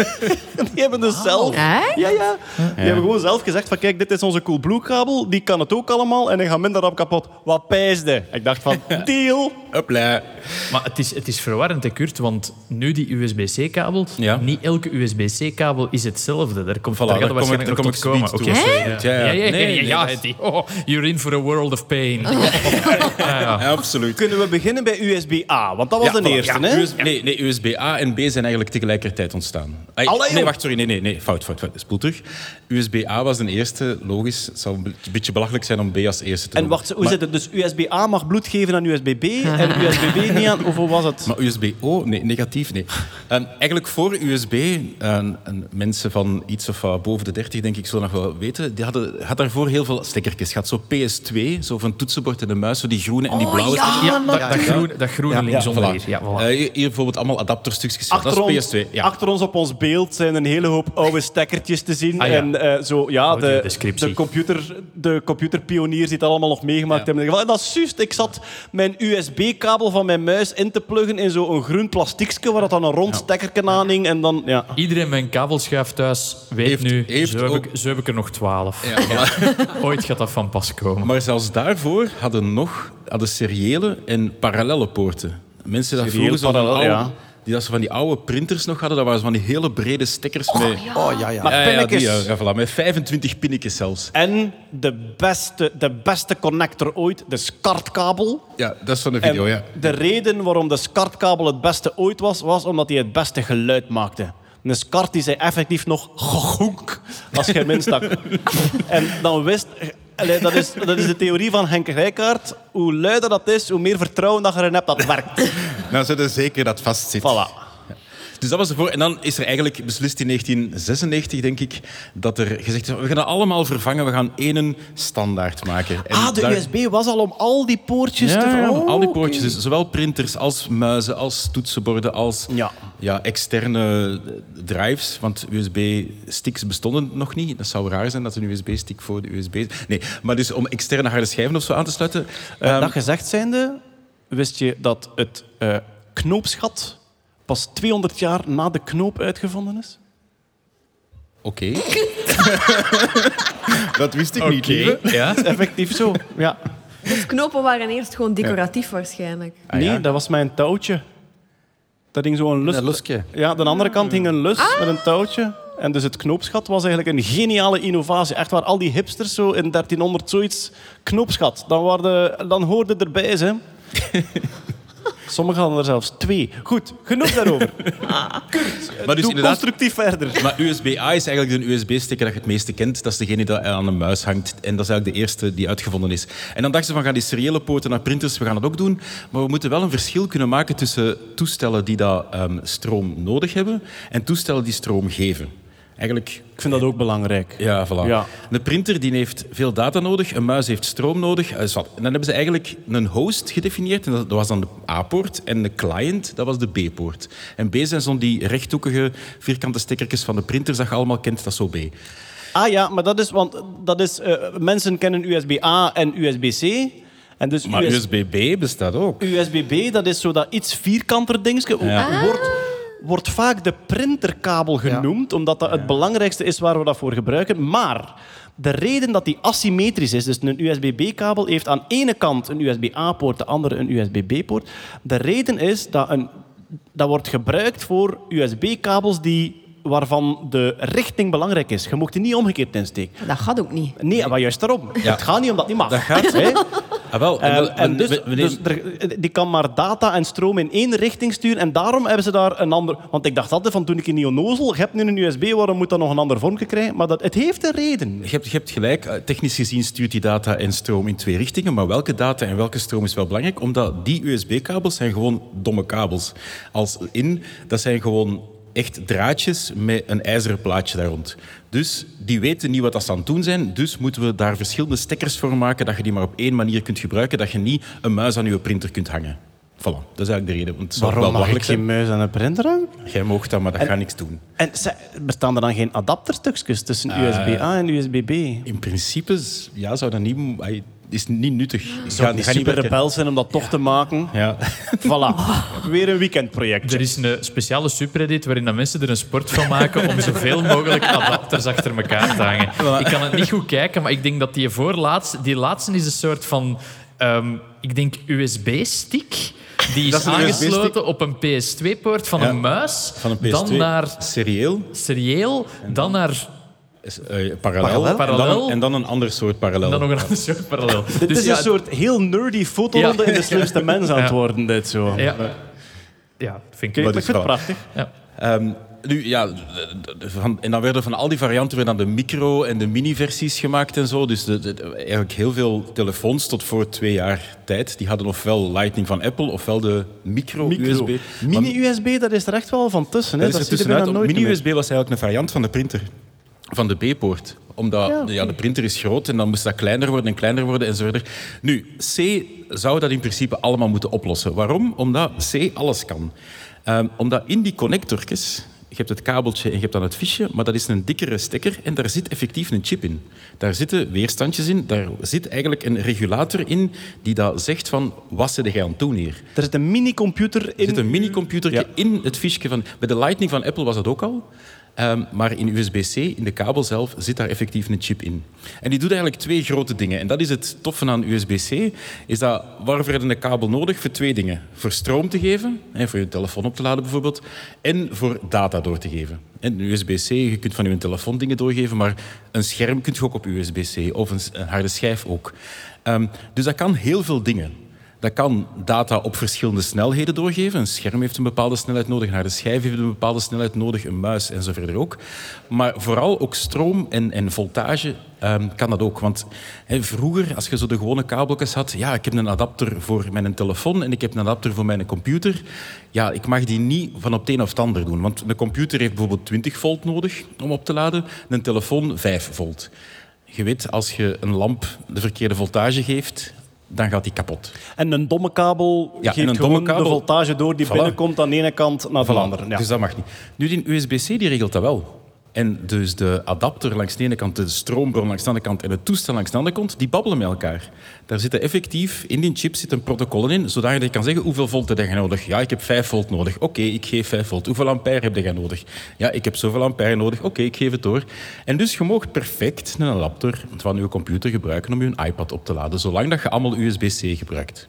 die hebben dus zelf... Echt? Ja, ja. Die hebben gewoon zelf gezegd van kijk, dit is onze Coolblue-kabel. Die kan het ook allemaal en hij gaat minder rap kapot. Wat pijsde. Ik dacht van, deal. Hopla. Maar het is, het is verwarrend, hè, Kurt, want nu die USB-C-kabel, Ja. niet elke USB-C-kabel is hetzelfde. Daar komt Voilà, daar gaat daar ik- nog kom komen. toe. sorry, Ja, Ja, ja, ja. nee, ja, nee, ja, die- oh, you're in for a world of pain. Ja, absoluut. Kunnen we beginnen bij USB-A? Want dat was Ja, de eerste, Ja, hè? Nee, nee, USB-A en B zijn eigenlijk tegelijkertijd ontstaan. Allee, nee, wacht, sorry. Nee, nee, nee. Fout, fout, fout. Spoel terug. USB-A was de eerste, logisch. Het zou een beetje belachelijk zijn om B als eerste te En doen. wacht, hoe maar, zit het? Dus USB-A mag bloed geven aan USB-B en USB-B niet aan... Of hoe was het? Maar USB-O, nee, negatief, nee. Ehm, eigenlijk voor USB, en mensen van iets of boven de 30, denk ik, zullen nog wel weten, die hadden had daarvoor heel veel stekkertjes. Je had zo PS2, zo van toetsenbord en de muis, zo die groene en die Oh, blauwe ja, stekkertjes. Dat, dat, groen, dat groene linksonder voilà. hier. Ja, voilà. Eh, hier, hier bijvoorbeeld allemaal adapterstukjes. Ja, Achter dat is ons, PS2. Ja. achter ons op ons beeld zijn een hele hoop oude stekkertjes te zien. Ah, ja. En eh, zo, ja, de, Audiodescriptie. de, computer, de computerpioniers die het allemaal nog meegemaakt hebben. En dat is juist. Ik zat mijn USB-kabel van mijn muis in te pluggen in zo'n groen plastiekje waar dat dan een rond stekkerken aan hing. En dan, ja. Iedereen met een kabelschuif thuis weet Heeft- nu, heeft zo, heb ook- ik, zo heb ik er nog twaalf. Ooit gaat dat van pas komen. Maar zelfs daarvoor hadden nog hadden seriële en parallelle poorten. Mensen dat vroeger zo van, parallel, oude, ja. die dat ze van die oude printers nog hadden, dat waren zo van die hele brede stekkers met... Oh ja, ja. Maar Ja, ja, die, pinnetjes. ja, ja, voilà, met 25 pinnetjes zelfs. En de beste, de beste connector ooit, de SCART-kabel. Ja, dat is van de video, En ja. De reden waarom de SCART-kabel het beste ooit was, was omdat hij het beste geluid maakte. Een SCART die zei effectief nog gegoenk als je hem instak. en dan wist... Allee, dat, is, dat is de theorie van Henk Rijkaard. Hoe luider dat is, hoe meer vertrouwen dat je erin hebt dat het werkt. Nou, ze zeker dat vast zit. Voilà. Dus dat was ervoor. En dan is er eigenlijk beslist in 1996, denk ik, dat er gezegd is, we gaan dat allemaal vervangen, we gaan één standaard maken. En Ah, de daar- USB was al om al die poortjes te Ja, vervangen. al die poortjes. Dus zowel printers als muizen, als toetsenborden, als Ja. Ja, externe drives. Want USB-sticks bestonden nog niet. Dat zou raar zijn dat een USB-stick voor de USB... Nee, maar dus om externe harde schijven of zo aan te sluiten... Ehm, dat gezegd zijnde, wist je dat het eh, knoopsgat pas 200 jaar na de knoop uitgevonden is? Oké. dat wist ik niet, lieve. Ja? Dat is effectief zo. Ja. Dus knopen waren eerst gewoon decoratief waarschijnlijk. Ah, ja. Nee, dat was mijn touwtje. Dat hing zo'n lus. Een lusje. Ja, de andere kant hing een lus met een touwtje. En dus het knoopsgat was eigenlijk een geniale innovatie. Echt waar al die hipsters zo in 1300 zoiets knoopsgat. Dan, waren, dan hoorde erbij ze. Sommigen hadden er zelfs twee. Goed, genoeg daarover. Maar dus Doe inderdaad... constructief verder. Maar USB-A is eigenlijk de USB-sticker dat je het meeste kent. Dat is degene die aan een muis hangt. En dat is eigenlijk de eerste die uitgevonden is. En dan dachten ze van, gaan die seriële poorten naar printers, we gaan dat ook doen. Maar we moeten wel een verschil kunnen maken tussen toestellen die dat, ehm, stroom nodig hebben en toestellen die stroom geven. Eigenlijk Ik vind dat ook belangrijk. Ja, voilà. Ja. Een printer die heeft veel data nodig, een muis heeft stroom nodig. Eh, zwart. En dan hebben ze eigenlijk een host gedefinieerd, en dat was dan de A-poort. En de client, dat was de B-poort. En B zijn zo'n die rechthoekige vierkante stekkertjes van de printers dat je allemaal kent, dat is zo B. Ah ja, maar dat is, want dat is, eh, mensen kennen USB-A en USB-C. En dus Maar US- USB-B bestaat ook. USB-B, dat is zo dat iets vierkanter dingetje. Wordt, wordt vaak de printerkabel genoemd, omdat dat het belangrijkste is waar we dat voor gebruiken. Maar de reden dat die asymmetrisch is, dus een USB-B-kabel heeft aan ene kant een USB-A-poort, de andere een USB-B-poort. De reden is dat een, dat wordt gebruikt voor USB-kabels die waarvan de richting belangrijk is. Je mocht die niet omgekeerd insteken. Dat gaat ook niet. Nee, maar juist daarom. Het gaat niet omdat het niet mag. Dat gaat. Hè? Ah, wel. En, wel, en we- dus, dus er- die kan maar data en stroom in één richting sturen. En daarom hebben ze daar een ander... Want ik dacht altijd van toen ik in die onnozel... Je hebt nu een USB, waarom moet dat nog een ander vormpje krijgen? Maar dat, het heeft een reden. Je hebt, je hebt gelijk, eh, technisch gezien stuurt die data en stroom in twee richtingen, maar welke data en welke stroom is wel belangrijk, omdat die USB-kabels zijn gewoon domme kabels. Als in, dat zijn gewoon echt draadjes met een ijzeren plaatje daar rond. Dus die weten niet wat dat ze aan het doen zijn, dus moeten we daar verschillende stekkers voor maken, dat je die maar op één manier kunt gebruiken, dat je niet een muis aan je printer kunt hangen. Voilà, dat is eigenlijk de reden. Want Waarom wel mag ik geen muis aan een printer hangen? Jij mag dat, maar dat gaat niks doen. En bestaan er dan geen adapterstukjes tussen Eh, USB-A en USB-B? In principe ja, zou dat niet... is niet nuttig. Zou Ga- het niet ga niet super rebel zijn om dat toch te maken? Ja. Voilà. Weer een weekendproject. Er is een speciale subreddit waarin dat mensen er een sport van maken om zoveel mogelijk adapters achter elkaar te hangen. Ik kan het niet goed kijken, maar ik denk dat die voorlaatste... Die laatste is een soort van... ehm, ik denk USB-stick. Die is aangesloten op een PS2-poort van Ja. een muis. Van een PS2. Dan naar serieel, serieel. Dan naar... eh, parallel, En, Parallel. dan, en dan een ander soort parallel. Dan nog een ander soort parallel. Dit Dus is ja, een soort heel nerdy fotoronde Ja. in de slimste mens aan het worden, dit zo. Ja, ja vind ik... ik vind het prachtig. Ja. Ehm, nu, ja, van, en dan werden van al die varianten werden dan de micro- en de mini-versies gemaakt en zo. Dus de, eigenlijk heel veel telefoons tot voor twee jaar tijd. Die hadden ofwel Lightning van Apple, ofwel de micro-USB. Mini-USB, dat is er echt wel van tussen. Hè? Dat is er tussenuit. Mini-USB was eigenlijk een variant van de printer. Van de B-poort. Omdat Ja, de printer is groot en dan moest dat kleiner worden en kleiner worden en zo verder. Nu, C zou dat in principe allemaal moeten oplossen. Waarom? Omdat C alles kan. Ehm, omdat in die connectortjes, je hebt het kabeltje en je hebt dan het fiche, maar dat is een dikkere stekker en daar zit effectief een chip in. Daar zitten weerstandjes in, daar zit eigenlijk een regulator in die dat zegt van, wat zit jij aan het doen hier? Er zit een minicomputer in. Er zit een minicomputertje Ja. in het fiche van... Bij de Lightning van Apple was dat ook al. Ehm, maar in USB-C, in de kabel zelf, zit daar effectief een chip in. En die doet eigenlijk twee grote dingen. En dat is het toffe aan USB-C. Is dat, waarvoor je een kabel nodig? Voor twee dingen. Voor stroom te geven, voor je telefoon op te laden bijvoorbeeld. En voor data door te geven. En USB-C, je kunt van je telefoon dingen doorgeven, maar een scherm kun je ook op USB-C. Of een harde schijf ook. Ehm, dus dat kan heel veel dingen. Dat kan data op verschillende snelheden doorgeven. Een scherm heeft een bepaalde snelheid nodig, een harde schijf heeft een bepaalde snelheid nodig, een muis en zo verder ook. Maar vooral ook stroom en, en voltage ehm, kan dat ook. Want vroeger, als je zo de gewone kabeltjes had, ja, ik heb een adapter voor mijn telefoon en ik heb een adapter voor mijn computer. Ja, ik mag die niet van op het een of het ander doen. Want een computer heeft bijvoorbeeld 20 volt nodig om op te laden, een telefoon 5 volt. Je weet, als je een lamp de verkeerde voltage geeft, dan gaat die kapot. En een domme kabel Ja, geeft en een domme kabel- de voltage door die Voilà. binnenkomt aan de ene kant naar de Voilà. andere. Ja. Dus dat mag niet. Nu, die USB-C die regelt dat wel. En dus de adapter langs de ene kant, de stroombron langs de andere kant en het toestel langs de andere kant, die babbelen met elkaar. Daar zitten effectief, in die chip zitten protocollen in, zodat je kan zeggen hoeveel volt heb je nodig. Ja, ik heb 5 volt nodig. Oké, ik geef 5 volt. Hoeveel ampère heb je nodig? Ja, ik heb zoveel ampère nodig. Oké, ik geef het door. En dus je mag perfect een adapter van je computer gebruiken om je iPad op te laden, zolang dat je allemaal USB-C gebruikt.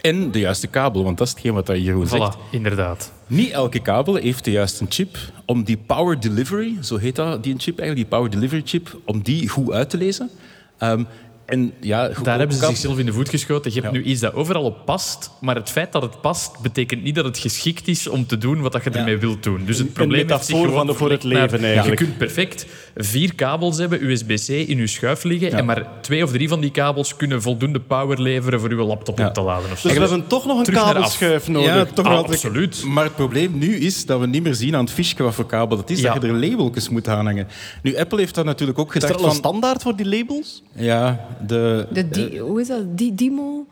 En de juiste kabel, want dat is hetgeen wat Jeroen zegt. Voilà, inderdaad. Niet elke kabel heeft de juiste chip om die power delivery, zo heet dat, die chip eigenlijk, die power delivery chip, om die goed uit te lezen. Ehm, en ja, goed- Daar hebben ze zichzelf in de voet geschoten. Je hebt Ja. nu iets dat overal op past, maar het feit dat het past, betekent niet dat het geschikt is om te doen wat dat je ermee wilt doen. Dus het Een probleem metafoor gewoon van de- voor het leven, naar- eigenlijk. Je kunt perfect vier kabels hebben, USB-C, in je schuif liggen, en maar twee of drie van die kabels kunnen voldoende power leveren voor je laptop Ja. op te laden. Of zo. Dus we hebben toch nog een Terug naar af. kabelschuif nodig. Ja, toch Ah, wel. absoluut. Maar het probleem nu is dat we niet meer zien aan het fiche wat voor kabel dat is, Ja. dat je er labeltjes moet aanhangen. Nu, Apple heeft daar natuurlijk ook Is er gedacht al een van... standaard voor die labels? Ja, de... De di- hoe is dat? Die Dimo?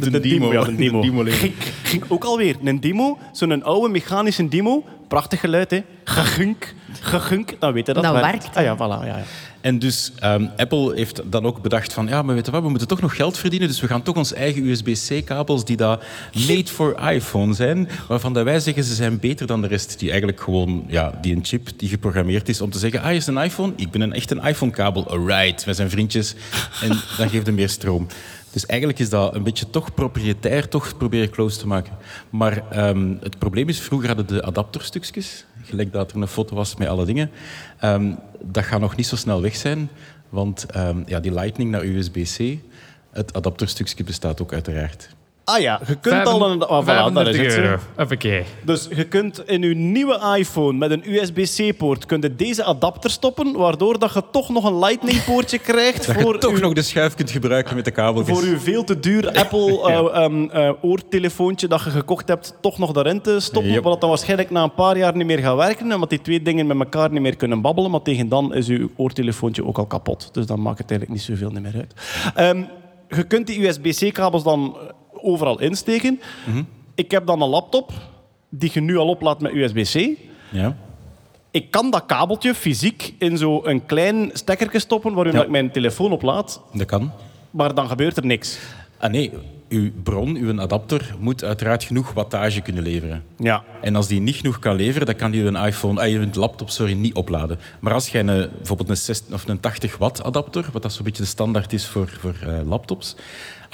de, De Dimo. Ja, de Dimo. label. Ging- ging ook alweer. Een Dimo, zo'n oude mechanische Dimo. Prachtig geluid, hè. Gegunk, gegunk. Dan weet je dat. Dat werkt. werkt, Ah ja, voilà. Ja, ja. En dus ehm, Apple heeft dan ook bedacht van, ja, maar weet je wat, we moeten toch nog geld verdienen, dus we gaan toch ons eigen USB-C-kabels die daar made for iPhone zijn, waarvan dat wij zeggen ze zijn beter dan de rest, die eigenlijk gewoon, ja, die een chip die geprogrammeerd is om te zeggen, ah, hier is een iPhone, ik ben een, echt een iPhone-kabel, alright, wij zijn vriendjes, en dan geeft het meer stroom. Dus eigenlijk is dat een beetje toch propriëtair, toch proberen close te maken. Maar ehm, het probleem is, vroeger hadden de adapterstukjes, gelijk dat er een foto was met alle dingen, ehm, dat gaat nog niet zo snel weg zijn, want ehm, ja, die Lightning naar USB-C, het adapterstukje bestaat ook uiteraard. Ah ja, je kunt al een... Oh, voilà, dat is 35 het, zo. euro. Hoppakee. Dus je kunt in je nieuwe iPhone met een USB-C-poort kun je deze adapter stoppen, waardoor dat je toch nog een Lightning-poortje krijgt Dat voor je toch uw, nog de schuif kunt gebruiken met de kabeltjes. voor uw veel te duur Apple eh, ehm, eh, oortelefoontje dat je gekocht hebt, toch nog daarin te stoppen. Yep. Wat dan waarschijnlijk na een paar jaar niet meer gaat werken, omdat die twee dingen met elkaar niet meer kunnen babbelen. Maar tegen dan is uw oortelefoontje ook al kapot. Dus dan maakt het eigenlijk niet zoveel meer uit. Ehm, je kunt die USB-C-kabels dan overal insteken. Mhm. Ik heb dan een laptop die je nu al oplaadt met USB-C. Ja. Ik kan dat kabeltje fysiek in zo'n klein stekkertje stoppen waarin Ja. ik mijn telefoon oplaad, Dat kan. maar dan gebeurt er niks. Ah nee, uw bron, uw adapter, moet uiteraard genoeg wattage kunnen leveren. Ja. En als die niet genoeg kan leveren, dan kan die een iPhone, ah, je laptop sorry, niet opladen. Maar als jij een, bijvoorbeeld een, 60 of een 80 watt adapter, wat dat zo'n beetje de standaard is voor, voor eh, laptops,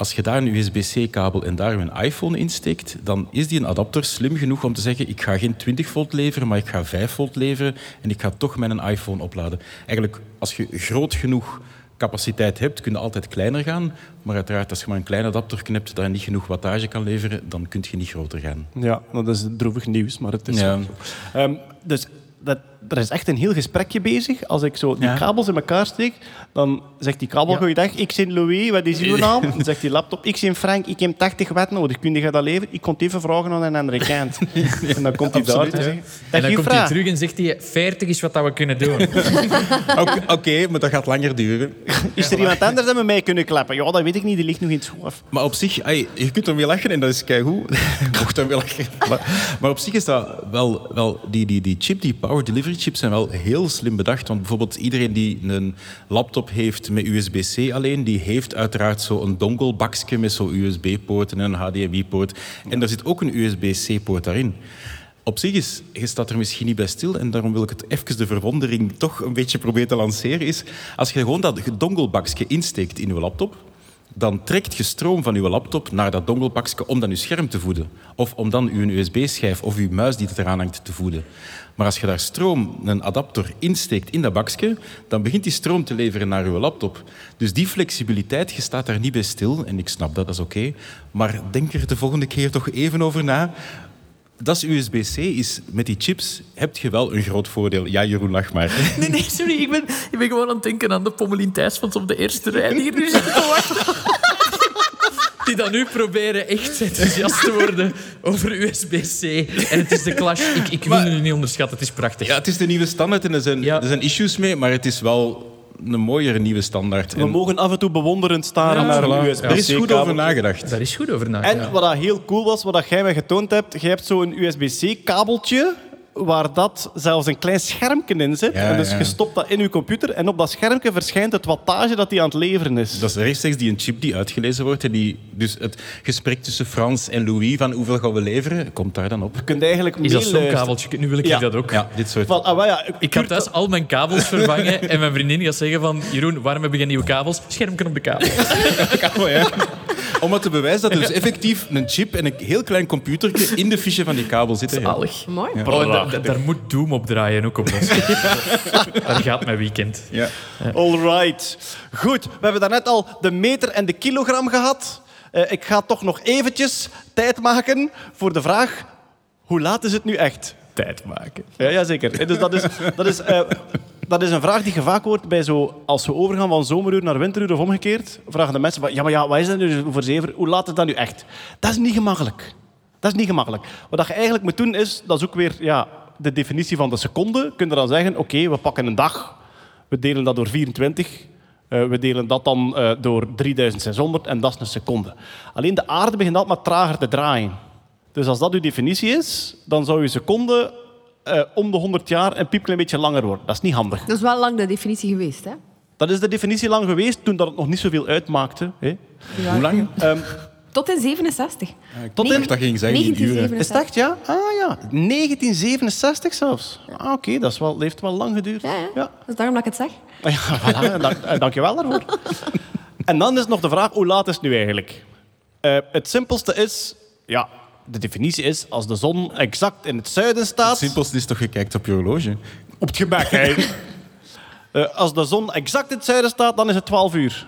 als je daar een USB-C-kabel en daar een iPhone insteekt, dan is die een adapter slim genoeg om te zeggen, ik ga geen 20 volt leveren, maar ik ga 5 volt leveren en ik ga toch mijn iPhone opladen. Eigenlijk, als je groot genoeg capaciteit hebt, kun je altijd kleiner gaan. Maar uiteraard, als je maar een klein adapter hebt dat niet genoeg wattage kan leveren, dan kun je niet groter gaan. Ja, dat is droevig nieuws, maar het is Ja. zo. Ehm, dus dat, er is echt een heel gesprekje bezig. Als ik zo die Ja. kabels in elkaar steek, dan zegt die kabel, goeiedag, ik ben Louis, wat is uw naam? Dan zegt die laptop, ik ben Frank, ik heb 80 watt nodig, kun je dat leveren? Ik kon het even vragen aan een andere kant. en dan komt hij daar En dan komt hij terug en zegt hij, 40 is wat dat we kunnen doen. Oké, maar dat gaat langer duren. Is er iemand anders dat met mij kunnen klappen? Ja, dat weet ik niet, die ligt nog in het schoof. Maar op zich, je kunt ermee lachen en dat is keigoed. Je mocht ermee lachen. Maar, maar op zich is dat wel... wel die, die, die chip, die power delivery chips zijn wel heel slim bedacht. Want bijvoorbeeld iedereen die een laptop heeft met USB-C alleen, die heeft uiteraard zo'n donglebakje met zo'n USB-poort en een HDMI-poort. En daar zit ook een USB-C-poort daarin. Op zich is, je staat er misschien niet bij stil en daarom wil ik het even de verwondering toch een beetje proberen te lanceren, is als je gewoon dat donglebakje insteekt in je laptop, dan trekt je stroom van je laptop naar dat dongelbakje om dan je scherm te voeden. Of om dan je USB-schijf of je muis die eraan hangt te voeden. Maar als je daar stroom, een adapter, insteekt in dat bakje, dan begint die stroom te leveren naar je laptop. Dus die flexibiliteit, je staat daar niet bij stil. En ik snap dat, dat is oké. Maar denk er de volgende keer toch even over na. Dat is USB-C, is met die chips heb je wel een groot voordeel. Ja, Jeroen, lach maar. Nee, nee, sorry. Ik ben, ik ben gewoon aan het denken aan de Pommelien Thijsmans op de eerste rij. Hier nu zitten te wachten. Die dan nu proberen echt enthousiast te worden over USB-C. En het is de clash. Ik, ik wil het niet onderschatten. Het is prachtig. Ja, het is de nieuwe standaard en er zijn, Ja. er zijn issues mee, maar het is wel een mooiere nieuwe standaard. We En mogen af en toe bewonderend staren Ja, naar voilà. een er USB-C-kabel. is goed over nagedacht. Daar is goed over nagedacht. En wat dat heel cool was, wat dat jij mij getoond hebt, jij hebt zo'n USB-C-kabeltje waar dat zelfs een klein schermpje in zit. Ja, en dus ja. je stopt dat in je computer en op dat schermpje verschijnt het wattage dat hij aan het leveren is. Dat is rechtstreeks die een chip die uitgelezen wordt. En die, dus het gesprek tussen Frans en Louis van hoeveel gaan we leveren, komt daar dan op. Je kunt eigenlijk Is dat zo'n kabeltje? Nu wil ik Ja. dat ook. Ja, dit soort... Van, ah, ja, Ik ga thuis al mijn kabels vervangen en mijn vriendin gaat zeggen van Jeroen, waarom heb je geen nieuwe kabels? Schermpje op de kabel. kabel, ja. Om het te bewijzen dat er dus effectief een chip en een heel klein computertje in de fiche van die kabel zitten. Zalig. Mooi. Oh, da- da- daar moet Doom op draaien, ook op ons. daar gaat mijn weekend. Ja. All right. Goed, we hebben daarnet al de meter en de kilogram gehad. Eh, ik ga toch nog eventjes tijd maken voor de vraag... Hoe laat is het nu echt? Tijd maken. Ja, jazeker. Eh, Dus dat is, dat, is, eh, dat is een vraag die je vaak hoort bij zo, als we overgaan van zomeruur naar winteruur of omgekeerd. Vragen de mensen, ja, maar ja, wat is dat nu voor zeven? Hoe laat is dat nu echt? Dat is niet gemakkelijk. Dat is niet gemakkelijk. Wat je eigenlijk moet doen is, dat is ook weer ja, de definitie van de seconde. Kun je dan zeggen, oké, we pakken een dag, we delen dat door 24, eh, we delen dat dan eh, door 3600 en dat is een seconde. Alleen de aarde begint altijd maar trager te draaien. Dus als dat uw definitie is, dan zou je seconde eh, om de 100 jaar een piepklein beetje langer worden. Dat is niet handig. Dat is wel lang de definitie geweest, hè? Dat is de definitie lang geweest toen dat het nog niet zoveel uitmaakte. Hè. Ja. Hoe lang? Ehm, Tot in 67. tot in... dat ging zeggen, niet duren. Is het echt, ja? Ah ja, 1967 zelfs. Ah, Oké, dat is wel, dat heeft wel lang geduurd. Ja, ja. ja. Dat is daarom dat ik het zeg. Ja, voilà, dank, eh, dank je wel daarvoor. En dan is nog de vraag, hoe laat is het nu eigenlijk? Eh, het simpelste is, ja, de definitie is, als de zon exact in het zuiden staat... Het simpelste is toch, je kijkt op je horloge. Op het gemak, hè. Eh, als de zon exact in het zuiden staat, dan is het 12 uur.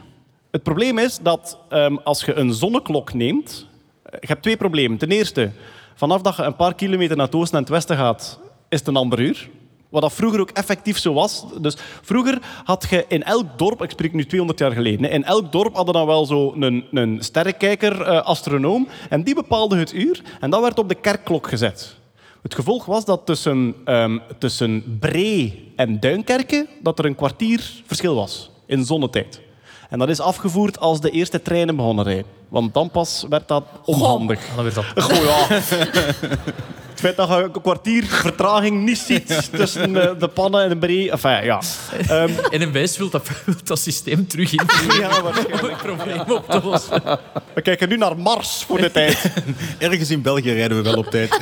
Het probleem is dat ehm, als je een zonneklok neemt... eh, Je hebt twee problemen. Ten eerste, vanaf dat je een paar kilometer naar het oosten en het westen gaat, is het een ander uur. Wat dat vroeger ook effectief zo was. Dus vroeger had je in elk dorp, ik spreek nu 200 jaar geleden, in elk dorp hadden dan wel zo een, een sterrenkijker, eh, astronoom, en die bepaalde het uur en dat werd op de kerkklok gezet. Het gevolg was dat tussen, ehm, tussen Bree en Duinkerke dat er een kwartier verschil was in zonnetijd. En dat is afgevoerd als de eerste treinen begonnen rijden. Want dan pas werd dat onhandig. Dan werd dat Goh, ja. Het feit dat je een kwartier vertraging niet ziet tussen eh, de pannen en de. Enfin, ja. Ehm, En een wijs wil dat, systeem terug in ja, waarschijnlijk. om het probleem op te lossen. We kijken nu naar Mars voor de tijd. Ergens in België rijden we wel op tijd.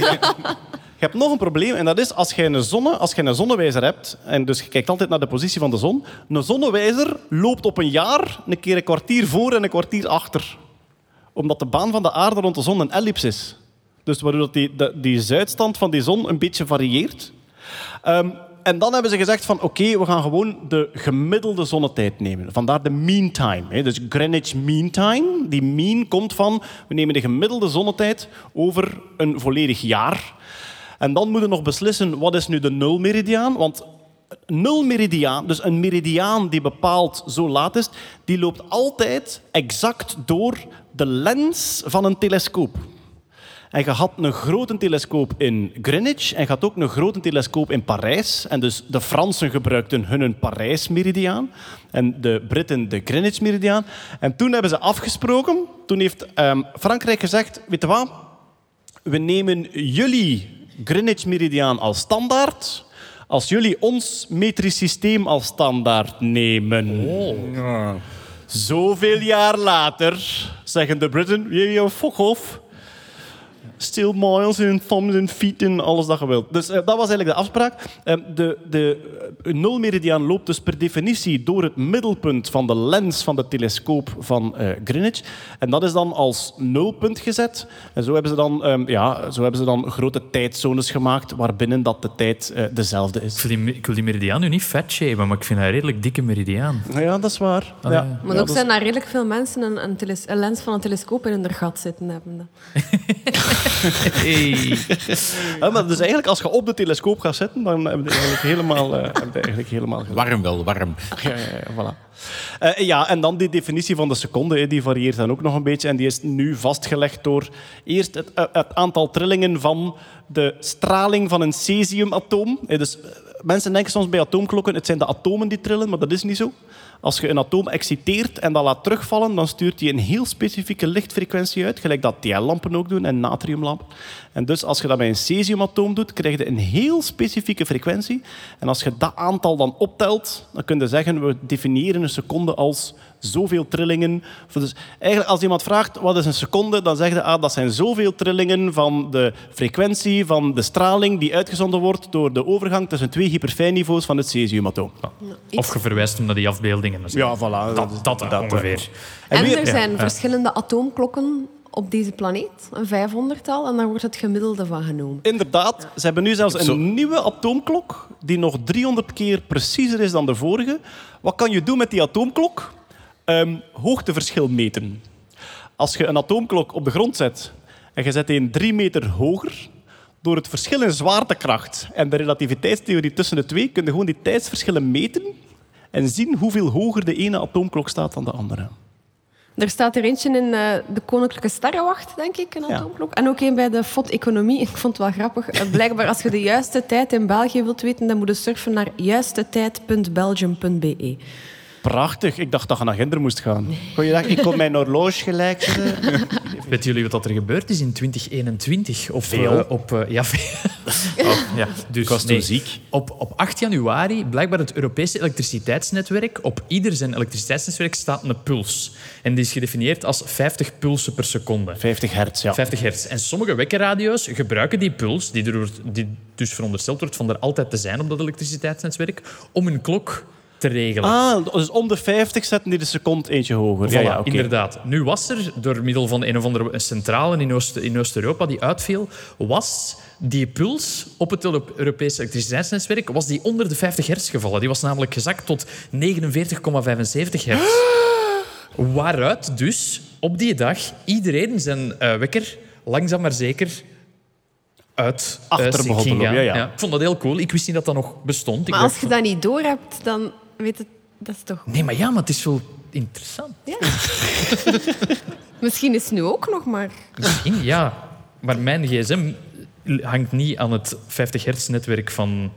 Je hebt nog een probleem en dat is als je een, zonne, als je een zonnewijzer hebt, en dus je kijkt altijd naar de positie van de zon, een zonnewijzer loopt op een jaar een keer een kwartier voor en een kwartier achter. Omdat de baan van de aarde rond de zon een ellipse is. Dus waardoor dat die, de- die zuidstand van die zon een beetje varieert. Ehm, en dan hebben ze gezegd van oké, we gaan gewoon de gemiddelde zonnetijd nemen. Vandaar de mean time. Hè. Dus Greenwich Mean Time. Die mean komt van, we nemen de gemiddelde zonnetijd over een volledig jaar. En dan moeten we nog beslissen wat is nu de nulmeridiaan. Want nulmeridiaan, dus een meridiaan die bepaald zo laat is, die loopt altijd exact door de lens van een telescoop. En je had een grote telescoop in Greenwich en je had ook een grote telescoop in Parijs. En dus de Fransen gebruikten hun Parijs-meridiaan en de Britten de Greenwich-meridiaan. En toen hebben ze afgesproken, toen heeft ehm, Frankrijk gezegd, weet je wat, we nemen jullie Greenwich-meridiaan als standaard als jullie ons metrisch systeem als standaard nemen. Zoveel jaar later zeggen de Britten, yeah, yeah, Still miles en thumbs en feet en alles dat je wilt. Dus eh, dat was eigenlijk de afspraak. Eh, de, de eh, nulmeridiaan loopt dus per definitie door het middelpunt van de lens van de telescoop van eh, Greenwich. En dat is dan als nulpunt gezet. En zo hebben ze dan, ehm, ja, zo hebben ze dan grote tijdzones gemaakt waarbinnen dat de tijd dezelfde is. Ik wil, die, ik wil die meridiaan nu niet vet shamen, maar ik vind dat een redelijk dikke meridiaan. Ja, dat is waar. Ah, ja. ja. Maar Ja, ook dat zijn daar redelijk veel mensen een, een lens van een telescoop in hun gat zitten hebben. Hey. Ja, maar dus eigenlijk, als je op de telescoop gaat zitten, dan hebben we eigenlijk helemaal, eh, hebben we eigenlijk helemaal gedaan. Warm wel, warm. Ja, ja, ja, voilà. Eh, ja, en dan die definitie van de seconde, hè, die varieert dan ook nog een beetje. En die is nu vastgelegd door eerst het, eh, het aantal trillingen van de straling van een cesiumatoom. Dus, mensen denken soms bij atoomklokken, het zijn de atomen die trillen, maar dat is niet zo. Als je een atoom exciteert en dat laat terugvallen, dan stuurt hij een heel specifieke lichtfrequentie uit, gelijk dat TL-lampen ook doen en natriumlampen. En dus als je dat bij een cesiumatoom doet, krijg je een heel specifieke frequentie. En als je dat aantal dan optelt, dan kun je zeggen, we definiëren een seconde als zoveel trillingen. Dus eigenlijk als iemand vraagt, wat is een seconde? Dan zeg je, ah, dat zijn zoveel trillingen van de frequentie van de straling die uitgezonden wordt door de overgang tussen twee hyperfijnniveaus van het cesiumatoom. Of je verwijst hem naar die afbeeldingen. Ja, voilà. Dat, dat, Dat, ongeveer. En, weer- er zijn verschillende atoomklokken op deze planeet, een 500-tal, en daar wordt het gemiddelde van genomen. Inderdaad, ze hebben nu zelfs een Zo. nieuwe atoomklok die nog 300 keer preciezer is dan de vorige. Wat kan je doen met die atoomklok? Ehm, hoogteverschil meten. Als je een atoomklok op de grond zet en je zet die drie meter hoger, door het verschil in zwaartekracht en de relativiteitstheorie tussen de twee, kun je gewoon die tijdsverschillen meten en zien hoeveel hoger de ene atoomklok staat dan de andere. Er staat er eentje in eh, de Koninklijke Sterrenwacht, denk ik, een Ja. atoomklok. En ook een bij de FOD Economie. Ik vond het wel grappig. Eh, Blijkbaar, als je de juiste tijd in België wilt weten, dan moet je surfen naar juistetijd.belgium.be. Prachtig. Ik dacht dat je naar Ginder moest gaan. Goeiedag, ik kon mijn horloge gelijk zetten. Weten jullie wat er gebeurd is in 2021? Op, Veel. eh, op, eh, ja, veel. Oh, ja, dus, Ik was toen ziek. Op, op 8 januari, blijkbaar het Europese elektriciteitsnetwerk, op ieder zijn elektriciteitsnetwerk staat een puls. En die is gedefinieerd als 50 pulsen per seconde. 50 hertz, ja. 50 hertz. En sommige wekkerradio's gebruiken die puls, die, er, wordt- die dus verondersteld wordt van er altijd te zijn op dat elektriciteitsnetwerk, om hun klok te regelen. Ah, dus om de 50 zetten die de seconde eentje hoger. Voilà, ja, inderdaad. Nu was er, door middel van een of andere centrale in Oost- in Oost-Europa die uitviel, was die puls op het Euro- Europese elektriciteitsnetwerk was die onder de 50 hertz gevallen. Die was namelijk gezakt tot 49,75 hertz. Waaruit dus op die dag iedereen zijn eh, wekker langzaam maar zeker uit Achter sync begon te ging gaan. ja, ja. Ik vond dat heel cool. Ik wist niet dat dat nog bestond. Ik Maar dacht als je dat niet doorhebt, dan weet het... Dat is toch... Nee, maar ja, maar het is wel interessant. Misschien is het nu ook nog maar... Misschien, ja. Maar mijn gsm hangt niet aan het 50 hertz-netwerk van...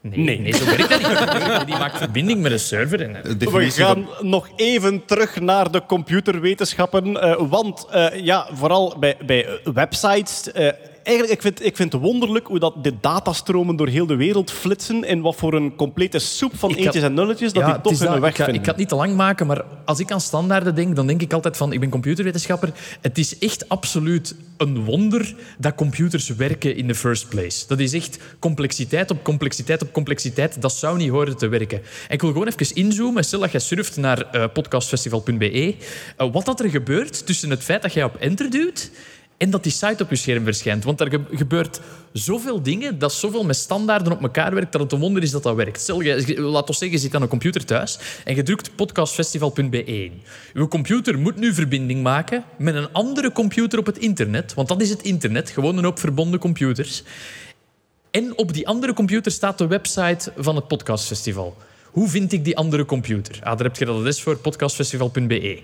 Nee, Nee. nee. zo werkt dat niet. Die maakt verbinding met een server. En, De We gaan van- nog even terug naar de computerwetenschappen. eh, want eh, ja, vooral bij, bij websites. eh, eigenlijk, ik vind, ik vind het wonderlijk hoe dat de datastromen door heel de wereld flitsen. En wat voor een complete soep van eentjes en nulletjes dat Ja, die toch hun dat. weg ik, ga, ik ga het niet te lang maken, maar als ik aan standaarden denk, dan denk ik altijd van... Ik ben computerwetenschapper. Het is echt absoluut een wonder dat computers werken in the first place. Dat is echt complexiteit op complexiteit op complexiteit. Dat zou niet horen te werken. En ik wil gewoon even inzoomen. Stel dat je surft naar eh, podcastfestival.be. Eh, wat dat er gebeurt tussen het feit dat jij op enter duwt En dat die site op je scherm verschijnt. Want er ge- gebeurt zoveel dingen, dat zoveel met standaarden op elkaar werkt, dat het een wonder is dat dat werkt. Stel, je, laat ons zeggen, je zit aan een computer thuis en je drukt podcastfestival.be in. Uw computer moet nu verbinding maken met een andere computer op het internet, want dat is het internet, gewoon een hoop verbonden computers. En op die andere computer staat de website van het podcastfestival. Hoe vind ik die andere computer? Ah, daar heb je dat adres voor, podcastfestival.be.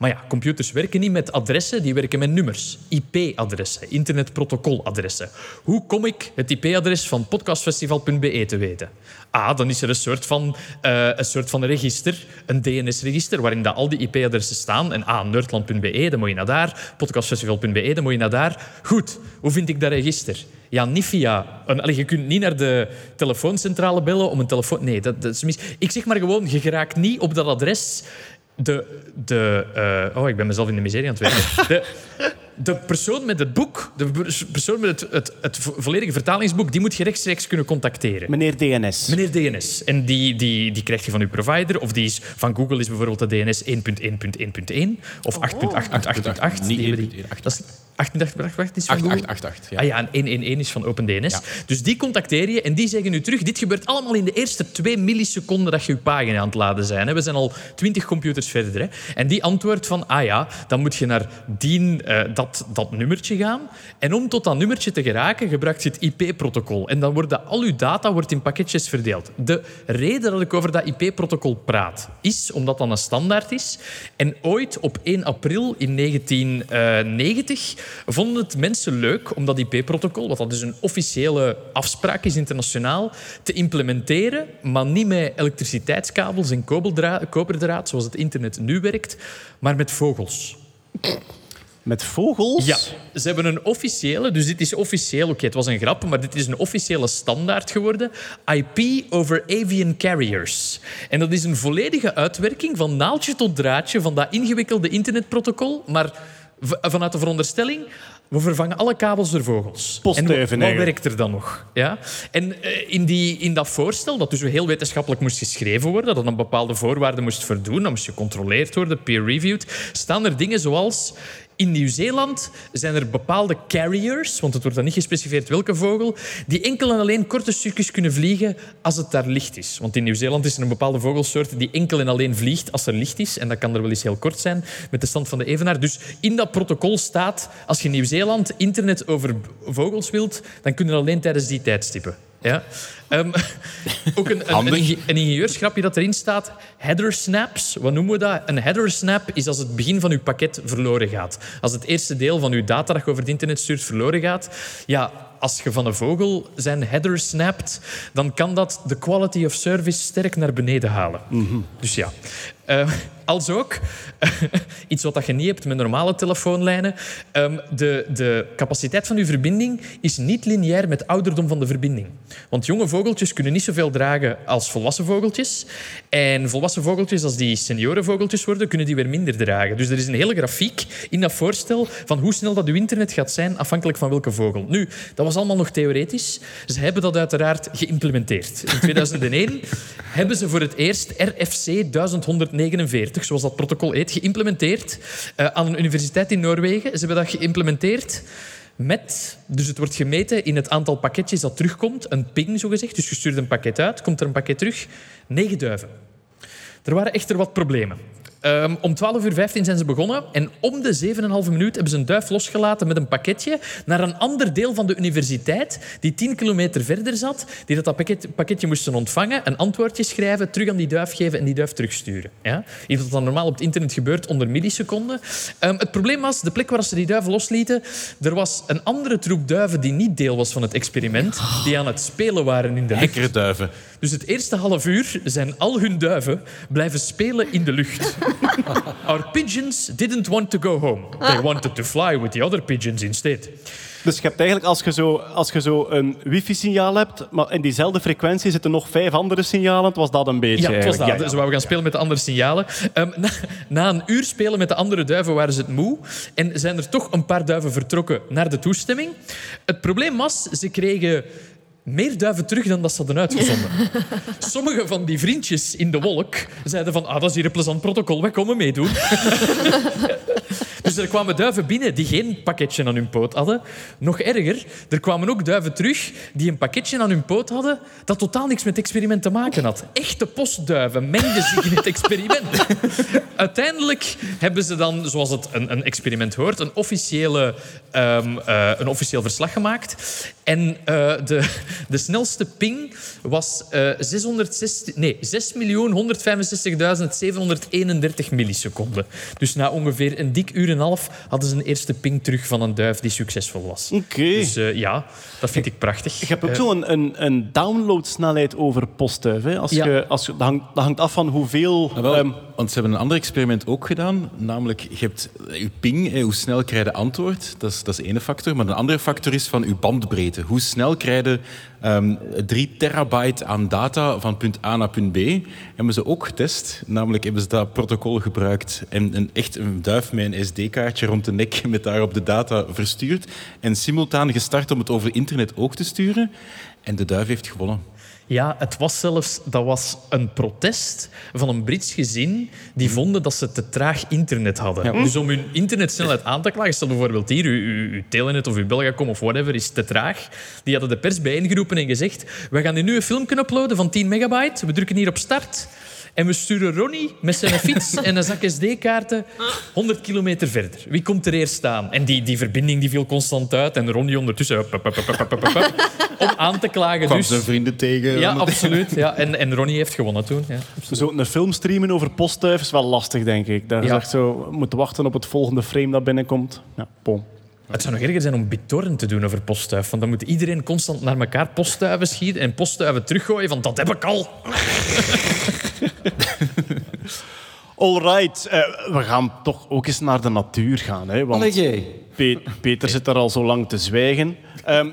Maar ja, computers werken niet met adressen, die werken met nummers. IP-adressen, internetprotocoladressen. Hoe kom ik het IP-adres van podcastfestival.be te weten? Ah, dan is er een soort van, eh, een soort van register, een DNS-register, waarin dat al die IP-adressen staan. En ah, nerdland.be, dan moet je naar daar. Podcastfestival.be, dan moet je naar daar. Goed, hoe vind ik dat register? Ja, niet via... Een, je kunt niet naar de telefooncentrale bellen om een telefoon... Nee, dat, dat is mis. Ik zeg maar gewoon, je geraakt niet op dat adres... De... de eh, oh, ik ben mezelf in de miserie aan het werken. De, de persoon met het boek, de persoon met het, het, het volledige vertalingsboek, die moet je rechtstreeks kunnen contacteren. Meneer DNS. Meneer DNS. En die, die, die krijg je van uw provider. Of die is van Google is bijvoorbeeld de DNS 1.1.1.1 of 8.8.8.8. Niet Die hebben die- 1.1.8. Dat is 8.8.8 is van. 8888, ja. Ah ja, en 111 is van OpenDNS. Ja. Dus die contacteer je en die zeggen nu terug... Dit gebeurt allemaal in de eerste twee milliseconden dat je je pagina aan het laden zijn. hè. We zijn al 20 computers verder. Hè. En die antwoordt van... Ah ja, dan moet je naar die, eh, dat, dat nummertje gaan. En om tot dat nummertje te geraken, gebruikt je het IP-protocol. En dan worden al uw data wordt in pakketjes verdeeld. De reden dat ik over dat IP-protocol praat, is omdat dat een standaard is. En ooit op 1 april in 1990 vonden het mensen leuk om dat IP-protocol, wat dat dus een officiële afspraak is internationaal, te implementeren, maar niet met elektriciteitskabels en koperdraad, zoals het internet nu werkt, maar met vogels. Met vogels? Ja, ze hebben een officiële, dus dit is officieel, oké, het was een grap, maar dit is een officiële standaard geworden. IP over avian carriers. En dat is een volledige uitwerking van naaldje tot draadje van dat ingewikkelde internetprotocol, maar vanuit de veronderstelling, we vervangen alle kabels door vogels. Postduiven en wat, wat werkt er dan nog? Ja? En eh, in, die, in dat voorstel, dat dus heel wetenschappelijk moest geschreven worden, dat aan bepaalde voorwaarden moest voldoen, dan moest gecontroleerd worden, peer-reviewed, staan er dingen zoals... In Nieuw-Zeeland zijn er bepaalde carriers, want het wordt dan niet gespecificeerd welke vogel, die enkel en alleen korte stukjes kunnen vliegen als het daar licht is. Want in Nieuw-Zeeland is er een bepaalde vogelsoort die enkel en alleen vliegt als er licht is. En dat kan er wel eens heel kort zijn met de stand van de evenaar. Dus in dat protocol staat, als je in Nieuw-Zeeland internet over vogels wilt, dan kunnen alleen tijdens die tijdstippen. Ja. Ehm, ook een, een, een, inge- een ingenieursgrapje dat erin staat. Header snaps, wat noemen we dat? Een header snap is als het begin van uw pakket verloren gaat. Als het eerste deel van uw data dat je over het internet stuurt verloren gaat. Ja, als je van een vogel zijn header snapt, dan kan dat de quality of service sterk naar beneden halen. Dus ja. Eh, als ook, iets wat je niet hebt met normale telefoonlijnen, ehm, de, de capaciteit van uw verbinding is niet lineair met ouderdom van de verbinding. Want jonge vogeltjes kunnen niet zoveel dragen als volwassen vogeltjes. En volwassen vogeltjes, als die seniorenvogeltjes worden, kunnen die weer minder dragen. Dus er is een hele grafiek in dat voorstel van hoe snel dat uw internet gaat zijn, afhankelijk van welke vogel. Nu, dat was allemaal nog theoretisch. Ze hebben dat uiteraard geïmplementeerd. In 2001 hebben ze voor het eerst RFC 1149, zoals dat protocol heet, geïmplementeerd eh, aan een universiteit in Noorwegen. Ze hebben dat geïmplementeerd met, dus het wordt gemeten in het aantal pakketjes dat terugkomt, een ping zogezegd. Dus je stuurt een pakket uit, komt er een pakket terug, negen duiven. Er waren echter wat problemen. Ehm, om 12.15 uur zijn ze begonnen en om de 7,5 minuut hebben ze een duif losgelaten met een pakketje naar een ander deel van de universiteit die 10 kilometer verder zat, die dat, dat pakket, pakketje moesten ontvangen, een antwoordje schrijven, terug aan die duif geven en die duif terugsturen. Ja? Iets wat dan normaal op het internet gebeurt onder milliseconden. Ehm, het probleem was, de plek waar ze die duiven loslieten, er was een andere troep duiven die niet deel was van het experiment, die aan het spelen waren in de lucht. Hekkerduiven. Dus het eerste half uur zijn al hun duiven blijven spelen in de lucht. Our pigeons didn't want to go home. They wanted to fly with the other pigeons instead. Dus je hebt eigenlijk, als je zo, als je zo een wifi-signaal hebt, maar in diezelfde frequentie zitten nog vijf andere signalen, het was dat een beetje Ja, het was dat. eigenlijk. Dus we gaan spelen met de andere signalen. Ehm, na, na een uur spelen met de andere duiven waren ze het moe. En zijn er toch een paar duiven vertrokken naar de toestemming. Het probleem was, ze kregen meer duiven terug dan dat ze hadden uitgezonden. Sommige van die vriendjes in de wolk zeiden van... Ah, dat is hier een plezant protocol, wij komen meedoen. dus er kwamen duiven binnen die geen pakketje aan hun poot hadden. Nog erger, er kwamen ook duiven terug die een pakketje aan hun poot hadden dat totaal niks met het experiment te maken had. Echte postduiven mengden zich in het experiment. Uiteindelijk hebben ze dan, zoals het een, een experiment hoort, een, officiële, ehm, eh, een officieel verslag gemaakt. En eh, de, de snelste ping was eh 660, nee, 6.165.731 milliseconden. Dus na ongeveer een dik uur en een half hadden ze een eerste ping terug van een duif die succesvol was. Oké. Dus eh, ja, dat vind ik prachtig. Je hebt ook Eh, zo een, een, een downloadsnelheid over postduif. Hè? Als Ja. je, als je, dat, hangt, dat hangt af van hoeveel... Ah, ehm, want ze hebben een ander experiment ook gedaan. Namelijk, je hebt je ping, hè, hoe snel krijg je antwoord. Dat is, dat is de ene factor. Maar een andere factor is van je bandbreedte. Hoe snel krijg je ehm 3 terabyte aan data van punt A naar punt B. Hebben ze ook getest. Namelijk hebben ze dat protocol gebruikt en een, echt een duif met een SD-kaartje rond de nek met daarop de data verstuurd. En simultaan gestart om het over internet ook te sturen. En de duif heeft gewonnen. Ja, het was zelfs dat was een protest van een Brits gezin die vonden dat ze te traag internet hadden. Dus om hun internetsnelheid aan te klagen, stel bijvoorbeeld hier, uw, uw, uw Telenet of uw Belgacom of whatever is te traag. Die hadden de pers bijeengeroepen en gezegd we gaan hier nu een filmpje uploaden van 10 megabyte, we drukken hier op start en we sturen Ronnie met zijn fiets en een zak SD-kaarten 100 kilometer verder. Wie komt er eerst staan? En die, die verbinding die viel constant uit en Ronnie ondertussen hup, hup, hup, om aan te klagen. Kwam Dus, zijn vrienden tegen. ja, absoluut. Ja. En, en Ronnie heeft gewonnen toen. Ja. Zo een film streamen over postduif is wel lastig, denk ik. Daar is Ja. echt zo moeten wachten op het volgende frame dat binnenkomt. Ja, pom. Het zou nog erger zijn om BitTorrent te doen over postduif. Want dan moet iedereen constant naar elkaar postduiven schieten en postduiven teruggooien van dat heb ik al. Alright, eh, we gaan toch ook eens naar de natuur gaan. Hè, want. Pe- Peter zit er al zo lang te zwijgen. Ehm,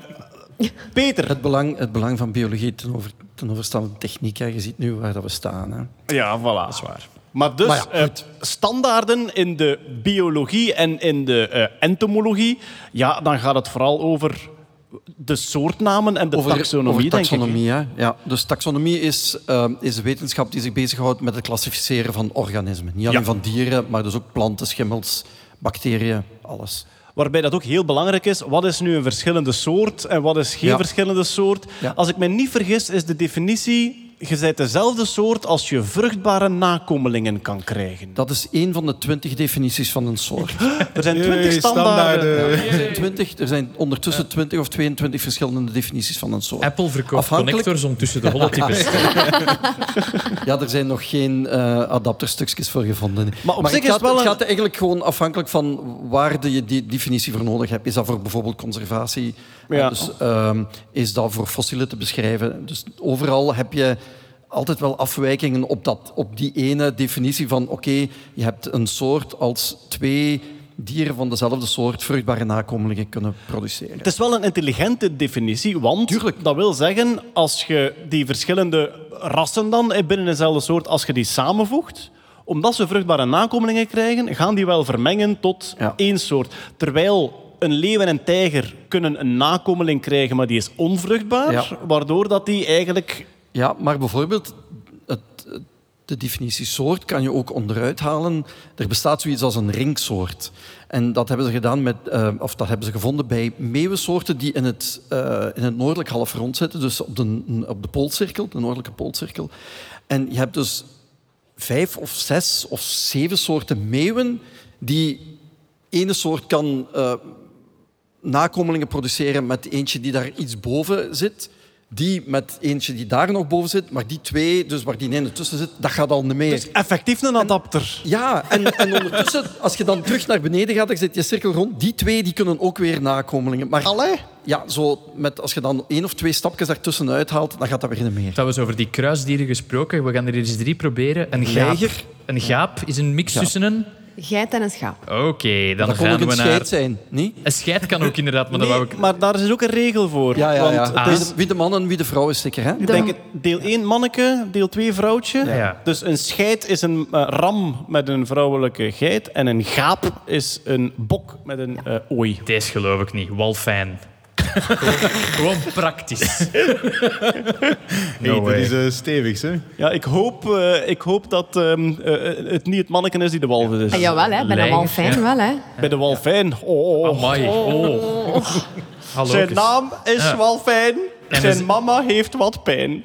Peter. Het belang, het belang van biologie ten, over, ten overstaan van techniek. Hè. Je ziet nu waar dat we staan. Hè. Ja, voilà. Dat is waar. Maar dus, Maar ja, eh, standaarden in de biologie en in de eh, entomologie, ja, dan gaat het vooral over de soortnamen en de over, taxonomie, over denk ik. taxonomie, hè. Ja, dus taxonomie is, eh, is wetenschap die zich bezighoudt met het klassificeren van organismen. Niet alleen Ja. van dieren, maar dus ook planten, schimmels, bacteriën, alles. Waarbij dat ook heel belangrijk is, wat is nu een verschillende soort en wat is geen Ja. verschillende soort. Als ik me niet vergis, is de definitie, je bent dezelfde soort als je vruchtbare nakomelingen kan krijgen. Dat is één van de twintig definities van een soort. Er zijn twintig standaarden. Er zijn, 20, er zijn ondertussen 20 of 22 verschillende definities van een soort. Apple verkoopt Afhankelijk- connectors om tussen de holotypes te Ja, er zijn nog geen eh, adapterstukjes voor gevonden. Maar op zich het is gaat, het wel het een- gaat eigenlijk gewoon afhankelijk van waar je die definitie voor nodig hebt. Is dat voor bijvoorbeeld conservatie? Ja. Dus, ehm, is dat voor fossielen te beschrijven? Dus overal heb je altijd wel afwijkingen op, dat, op die ene definitie van oké, je hebt een soort als twee dieren van dezelfde soort vruchtbare nakomelingen kunnen produceren. Het is wel een intelligente definitie, want Tuurlijk. dat wil zeggen, als je die verschillende rassen dan binnen dezelfde soort, als je die samenvoegt, omdat ze vruchtbare nakomelingen krijgen, gaan die wel vermengen tot Ja. één soort. Terwijl een leeuw en een tijger kunnen een nakomeling krijgen, maar die is onvruchtbaar, Ja. waardoor dat die eigenlijk... Ja, maar bijvoorbeeld het, de definitie soort kan je ook onderuit halen. Er bestaat zoiets als een ringsoort. En dat hebben ze gedaan met, eh, of dat hebben ze gevonden bij meeuwensoorten die in het, eh, in het noordelijk halfrond zitten, dus op de, op de poolcirkel, de noordelijke poolcirkel. En je hebt dus vijf of zes of zeven soorten meeuwen die ene soort kan eh, nakomelingen produceren met eentje die daar iets boven zit. Die met eentje die daar nog boven zit. Maar die twee, dus waar die ene tussen zit, dat gaat al niet meer. Dus effectief een adapter. Ja, en, en ondertussen, als je dan terug naar beneden gaat, dan zit je cirkel rond. Die twee die kunnen ook weer nakomelingen. Maar ja, zo met, als je dan één of twee stapjes daartussen uithaalt, dan gaat dat weer niet meer. Dat was over die kruisdieren gesproken. We gaan er eens drie proberen. Een gaap, een gaap is een mix Ja. tussen een... Geit en een schaap. Oké, dan dat kon gaan ook we een naar... scheid zijn, niet? Een scheid kan ook inderdaad, maar dat wou Nee, ik... maar daar is ook een regel voor. Ja, ja, Want ja. Ah. Wie is- de- Wie de man en wie de vrouw is zeker, hè? Ik denk deel 1 manneke, deel 2 vrouwtje. Ja. Dus een scheid is een eh, ram met een vrouwelijke geit. En een gaap is een bok met een eh ooi. Deze geloof ik niet. Walfijn. Gewoon praktisch. Hey, dat is eh, stevig, hè? Ja, ik hoop, eh, ik hoop dat ehm, eh, het niet het manneken is die de walvis is. Ah, jawel, hè. bij de Walfijn ja. wel, hè. Bij de walfijn. Oh, Amai. Oh. Hallo. Zijn naam is Ja. walfijn. En Zijn is- mama heeft wat pijn.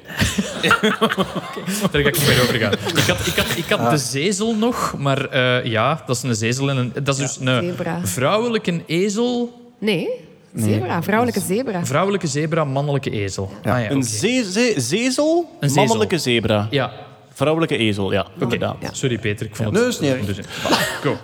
Daar ga ik niet meer over gaan. Ik had, ik had, ik had de zezel nog, maar eh, ja, dat is een zezel en een... Dat is dus een zebra. vrouwelijke ezel, Nee, zebra. Vrouwelijke zebra. vrouwelijke zebra, mannelijke ezel. Ja. Ah, ja, Een oké. ze- ze- zezel, Een zezel. mannelijke zebra. Ja, Vrouwelijke ezel, ja. Inderdaad. sorry Peter, ik vond het... Nee, is niet erg. Dus- Go.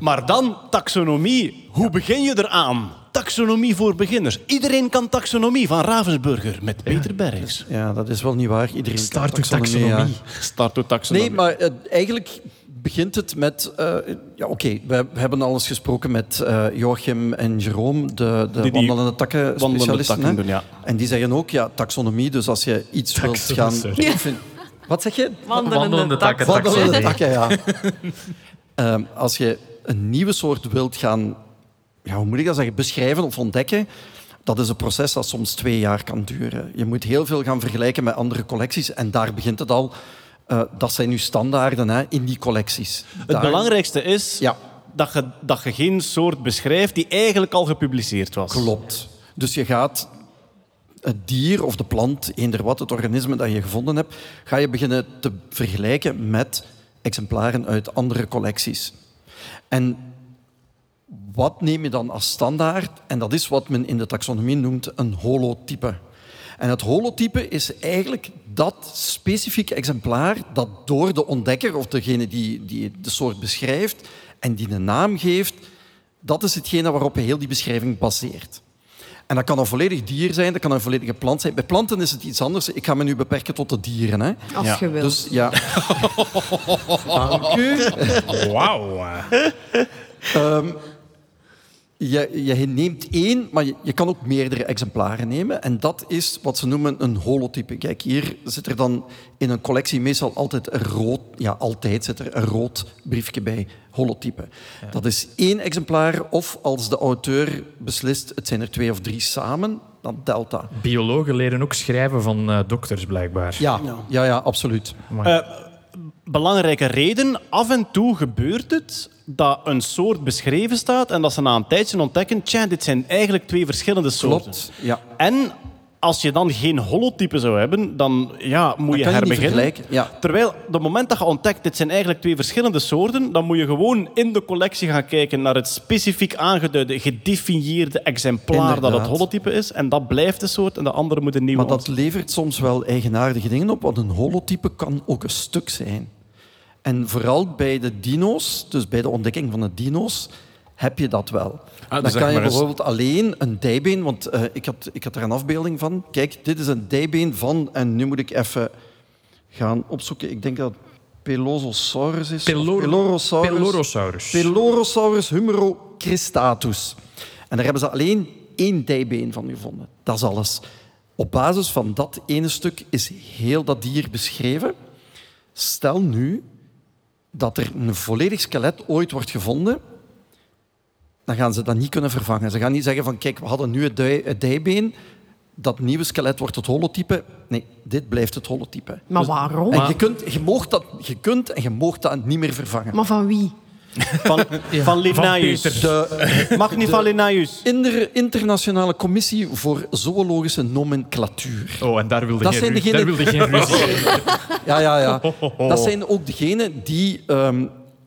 Maar dan taxonomie. Hoe begin je eraan? Taxonomie voor beginners. Iedereen kan taxonomie van Ravensburger met Peter Bergs. Ja, dat is wel niet waar. Iedereen kan Start taxonomie, ja. taxonomie. Start taxonomie. Nee, maar eh, eigenlijk begint het met... eh, ja, oké, we, we hebben al eens gesproken met eh, Joachim en Jerome, de, de die wandelende takken wandelende specialisten. takken hè. doen, ja. En die zeggen ook, ja, taxonomie, dus als je iets wilt gaan... Wat zeg je? Wandelende takken. Wandelende taxonomie. takken, ja. Ehm, als je een nieuwe soort wilt gaan, ja, hoe moet ik dat zeggen, beschrijven of ontdekken, dat is een proces dat soms twee jaar kan duren. Je moet heel veel gaan vergelijken met andere collecties en daar begint het al. Eh, dat zijn nu standaarden hè, in die collecties. Het Daar- belangrijkste is Ja. dat, je, dat je geen soort beschrijft die eigenlijk al gepubliceerd was. Klopt. Dus je gaat het dier of de plant, eender wat, het organisme dat je gevonden hebt, ga je beginnen te vergelijken met exemplaren uit andere collecties. En wat neem je dan als standaard? En dat is wat men in de taxonomie noemt een holotype. En het holotype is eigenlijk dat specifieke exemplaar dat door de ontdekker of degene die, die de soort beschrijft en die een naam geeft, dat is hetgene waarop je heel die beschrijving baseert. En dat kan een volledig dier zijn, dat kan een volledige plant zijn. Bij planten is het iets anders. Ik ga me nu beperken tot de dieren. Hè. Als Ja. je wilt. Dus ja. Dank u. Wauw. Je, je neemt één, maar je, je kan ook meerdere exemplaren nemen. En dat is wat ze noemen een holotype. Kijk, hier zit er dan in een collectie meestal altijd een rood... Ja, altijd zit er een rood briefje bij, holotype. Dat is één exemplaar, of als de auteur beslist, het zijn er twee of drie samen, dan telt dat. Biologen leren ook schrijven van eh, dokters, blijkbaar. Ja, ja, ja absoluut. Eh, belangrijke reden, af en toe gebeurt het dat een soort beschreven staat en dat ze na een tijdje ontdekken, tja, dit zijn eigenlijk twee verschillende soorten. Klopt, ja. En als je dan geen holotype zou hebben, dan ja, moet je herbeginnen. ja. Terwijl, op het moment dat je ontdekt, dit zijn eigenlijk twee verschillende soorten, dan moet je gewoon in de collectie gaan kijken naar het specifiek aangeduide, gedefinieerde exemplaar dat het holotype is. En dat blijft de soort en de andere moet een nieuwe Maar dat levert soms wel eigenaardige dingen op, want een holotype kan ook een stuk zijn. En vooral bij de dino's, dus bij de ontdekking van de dino's, heb je dat wel. dus Dan kan je eens- bijvoorbeeld alleen een dijbeen, want eh, ik, had, ik had er een afbeelding van. Kijk, dit is een dijbeen van, en nu moet ik even gaan opzoeken. Ik denk dat het Pelososaurus is. Pelor- Pelorosaurus. Pelorosaurus. Pelorosaurus humerocristatus. En daar hebben ze alleen één dijbeen van gevonden. Dat is alles. Op basis van dat ene stuk is heel dat dier beschreven. Stel nu dat er een volledig skelet ooit wordt gevonden, dan gaan ze dat niet kunnen vervangen. Ze gaan niet zeggen van kijk, we hadden nu het, dij- het dijbeen, dat nieuwe skelet wordt het holotype. Nee, dit blijft het holotype. Maar waarom? En je kunt, je, moogt dat, je kunt en je moogt dat niet meer vervangen. Maar van wie? Van, van Linnaeus. Peter. De Mag niet van Linnaeus. Inter- Internationale Commissie voor Zoologische Nomenclatuur. Oh, en daar wilde Dat geen, degenen- daar wilde geen ruzie. Ja, ja, ja. Dat zijn ook degenen die ehm,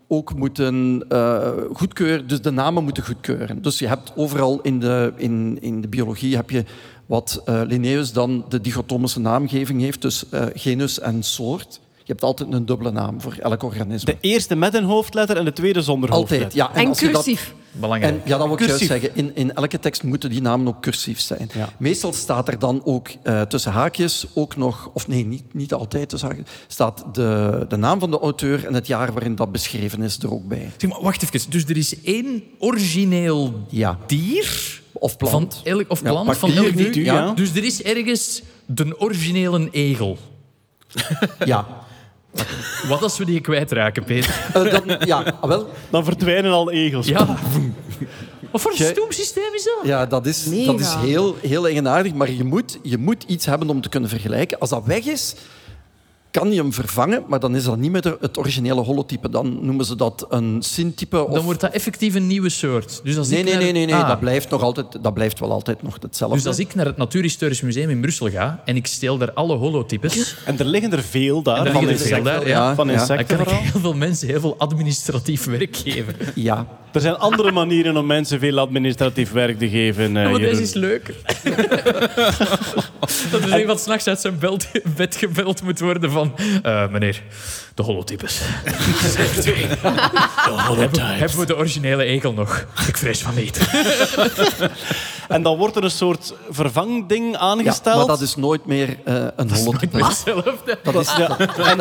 ook moeten eh, goedkeuren, dus de namen moeten goedkeuren. Dus je hebt overal in de, in, in de biologie heb je wat eh Linnaeus dan de dichotomische naamgeving heeft, dus eh, genus en soort. Je hebt altijd een dubbele naam voor elk organisme. De eerste met een hoofdletter en de tweede zonder Altijd, hoofdletter. ja. En als je dat- cursief. Belangrijk. En ja, dat wil ik juist Cursief. zeggen. In, in elke tekst moeten die namen ook cursief zijn. Ja. Meestal staat er dan ook eh, tussen haakjes ook nog, of nee, niet, niet altijd tussen haakjes, staat de, de naam van de auteur en het jaar waarin dat beschreven is er ook bij. Zeg maar, wacht even. Dus er is één origineel Ja. dier Of plant. van elk, of plant van elk dier. ja. Dus er is ergens de originele egel. Ja. Wat als we die kwijtraken, Peter? Eh, dan, ja, ah, wel, Dan verdwijnen al egels. Ja. Wat voor Jij- stoem systeem is dat? ja, dat is, Mega. dat is heel, heel eigenaardig. Maar je moet, je moet iets hebben om te kunnen vergelijken. Als dat weg is, kan je hem vervangen, maar dan is dat niet meer het originele holotype. Dan noemen ze dat een syntype. Of... Dan wordt dat effectief een nieuwe soort. Dus als Nee, ik nee, naar- nee, nee, nee. Ah. Dat, blijft nog altijd, dat blijft wel altijd nog hetzelfde. Dus als ik naar het Natuurhistorisch Museum in Brussel ga en ik steel daar alle holotypes, En er liggen er veel daar. Er van liggen er veel insecten. daar, ja. Van Ja. dan insecten kan ik heel veel mensen heel veel administratief werk geven. Ja. Er zijn andere manieren om mensen veel administratief werk te geven. eh, Ja, maar Jeroen. deze is leuker. dat er iemand s'nachts uit zijn belt- bed gebeld moet worden van... eh, meneer, de holotypes. Hebben we de originele egel nog? Ik vrees van niet. En dan wordt er een soort vervangding ja, aangesteld. maar dat is nooit meer eh, een holotype. Hetzelfde. Dat is, Ja. En,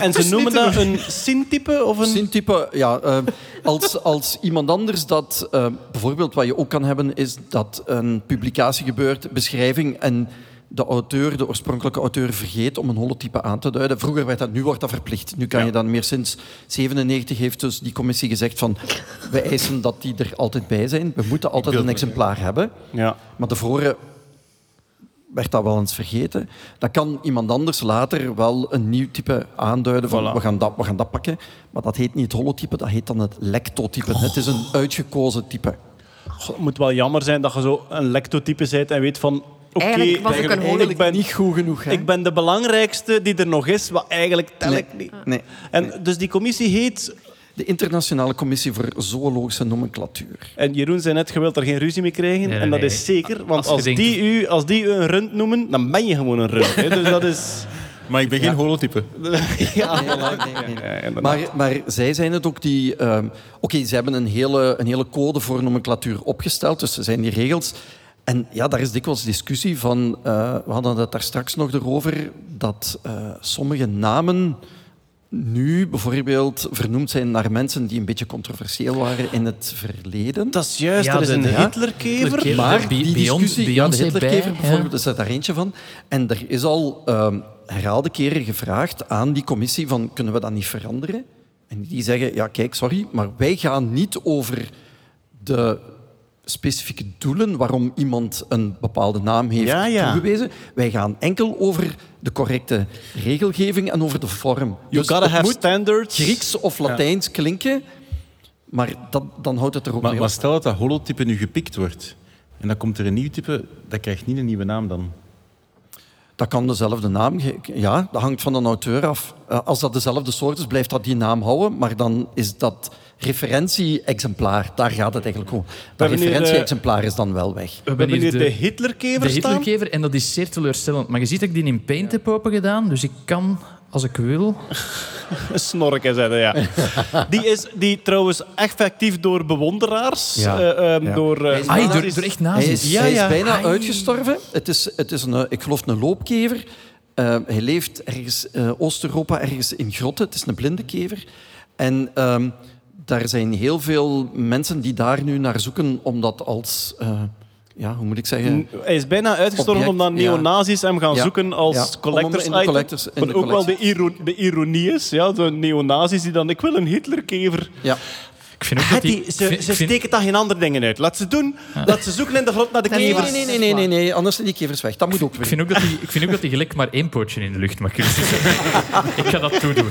en ze noemen dat een syntype of een... Syntype, ja. eh, als, als iemand anders dat... eh, bijvoorbeeld wat je ook kan hebben, is dat een publicatie gebeurt, beschrijving, en de auteur, de oorspronkelijke auteur, vergeet om een holotype aan te duiden. Vroeger werd dat, nu wordt dat verplicht. Nu kan je dan meer sinds 97 heeft dus die commissie gezegd van we eisen dat die er altijd bij zijn. We moeten altijd een exemplaar hebben. Ja. Maar tevoren werd dat wel eens vergeten. Dan kan iemand anders later wel een nieuw type aanduiden van Voilà. we, gaan dat, we gaan dat pakken. Maar dat heet niet het holotype, dat heet dan het lectotype. Het is een uitgekozen type. Goh, Het moet wel jammer zijn dat je zo een lectotype bent en weet van... Oké, Eigenlijk was ik een eigenlijk- holo- ik ben, Niet goed genoeg, hè? ik ben de belangrijkste die er nog is, wat eigenlijk tel Nee. ik niet. Nee. En dus die commissie heet... De Internationale Commissie voor Zoologische Nomenclatuur. En Jeroen zei net, je wilt er geen ruzie mee krijgen. Nee, nee, en dat nee. is zeker, want Als je als, denkt- die u, als die u een rund noemen, dan ben je gewoon een rund. Hè. Dus dat is... Maar ik ben geen holotype. ja, Nee, nee, nee, nee. Ja. Maar, maar zij zijn het ook die... ehm, Oké, ze hebben een hele, een hele code voor nomenclatuur opgesteld, dus er zijn die regels. En ja, daar is dikwijls discussie van... eh, we hadden het daar straks nog erover, dat eh, sommige namen nu bijvoorbeeld vernoemd zijn naar mensen die een beetje controversieel waren in het verleden. Dat is juist, Ja, er is de- een Hitlerkever. Maar die discussie, ja, de Hitlerkever bij, bijvoorbeeld, ja. is daar eentje van. En er is al ehm herhaalde keren gevraagd aan die commissie van kunnen we dat niet veranderen? En die zeggen, ja kijk, sorry, maar wij gaan niet over de specifieke doelen waarom iemand een bepaalde naam heeft Ja, ja. toegewezen. Wij gaan enkel over de correcte regelgeving en over de vorm. You Dus gotta het have moet standards. Grieks of Latijns klinken, maar dat, dan houdt het er ook Maar, mee maar op. stel dat dat holotype nu gepikt wordt en dan komt er een nieuw type, dat krijgt niet een nieuwe naam dan. Dat kan dezelfde naam Ja, dat hangt van een auteur af. Eh, Als dat dezelfde soort is, blijft dat die naam houden. Maar dan is dat referentie-exemplaar. Daar gaat het eigenlijk om. Dat referentie-exemplaar is dan wel weg. We hebben hier de, de Hitlerkever De staan. Hitlerkever, en dat is zeer teleurstellend. Maar je ziet dat ik die in Paint heb open gedaan, dus ik kan, als ik wil... Een snorken zetten, ja. Die is die trouwens effectief door bewonderaars, Ja. eh, ehm, Ja. door... eh, Ai, door, nazi's- door echt Hij is, Ja, hij is bijna Ai. uitgestorven. Het is, het is een, eh, ik geloof een loopkever. Hij leeft ergens Oost-Europa, ergens in grotten. Het is een blinde kever. En ehm, daar zijn heel veel mensen die daar nu naar zoeken om dat als... eh, ja, hoe moet ik zeggen? Hij is bijna uitgestorven omdat ja. neonazis hem gaan Ja. zoeken als Ja, collectors item. collectors- ook wel de, collecties. iro- de ironie is, ja, de neonazis die dan... Ik wil een Hitlerkever. Ja. Ik vind ook dat die... ik ze vind- ze ik vind- steken daar geen andere dingen uit. Laat ze doen. Laat ze zoeken in de grot naar de kevers. Nee, nee, nee, nee, nee, nee, anders zijn die kevers weg. Dat moet ook Ik weer. vind, ook dat die, ik vind ook dat die gelijk maar één pootje in de lucht mag kunnen ik ga dat toedoen.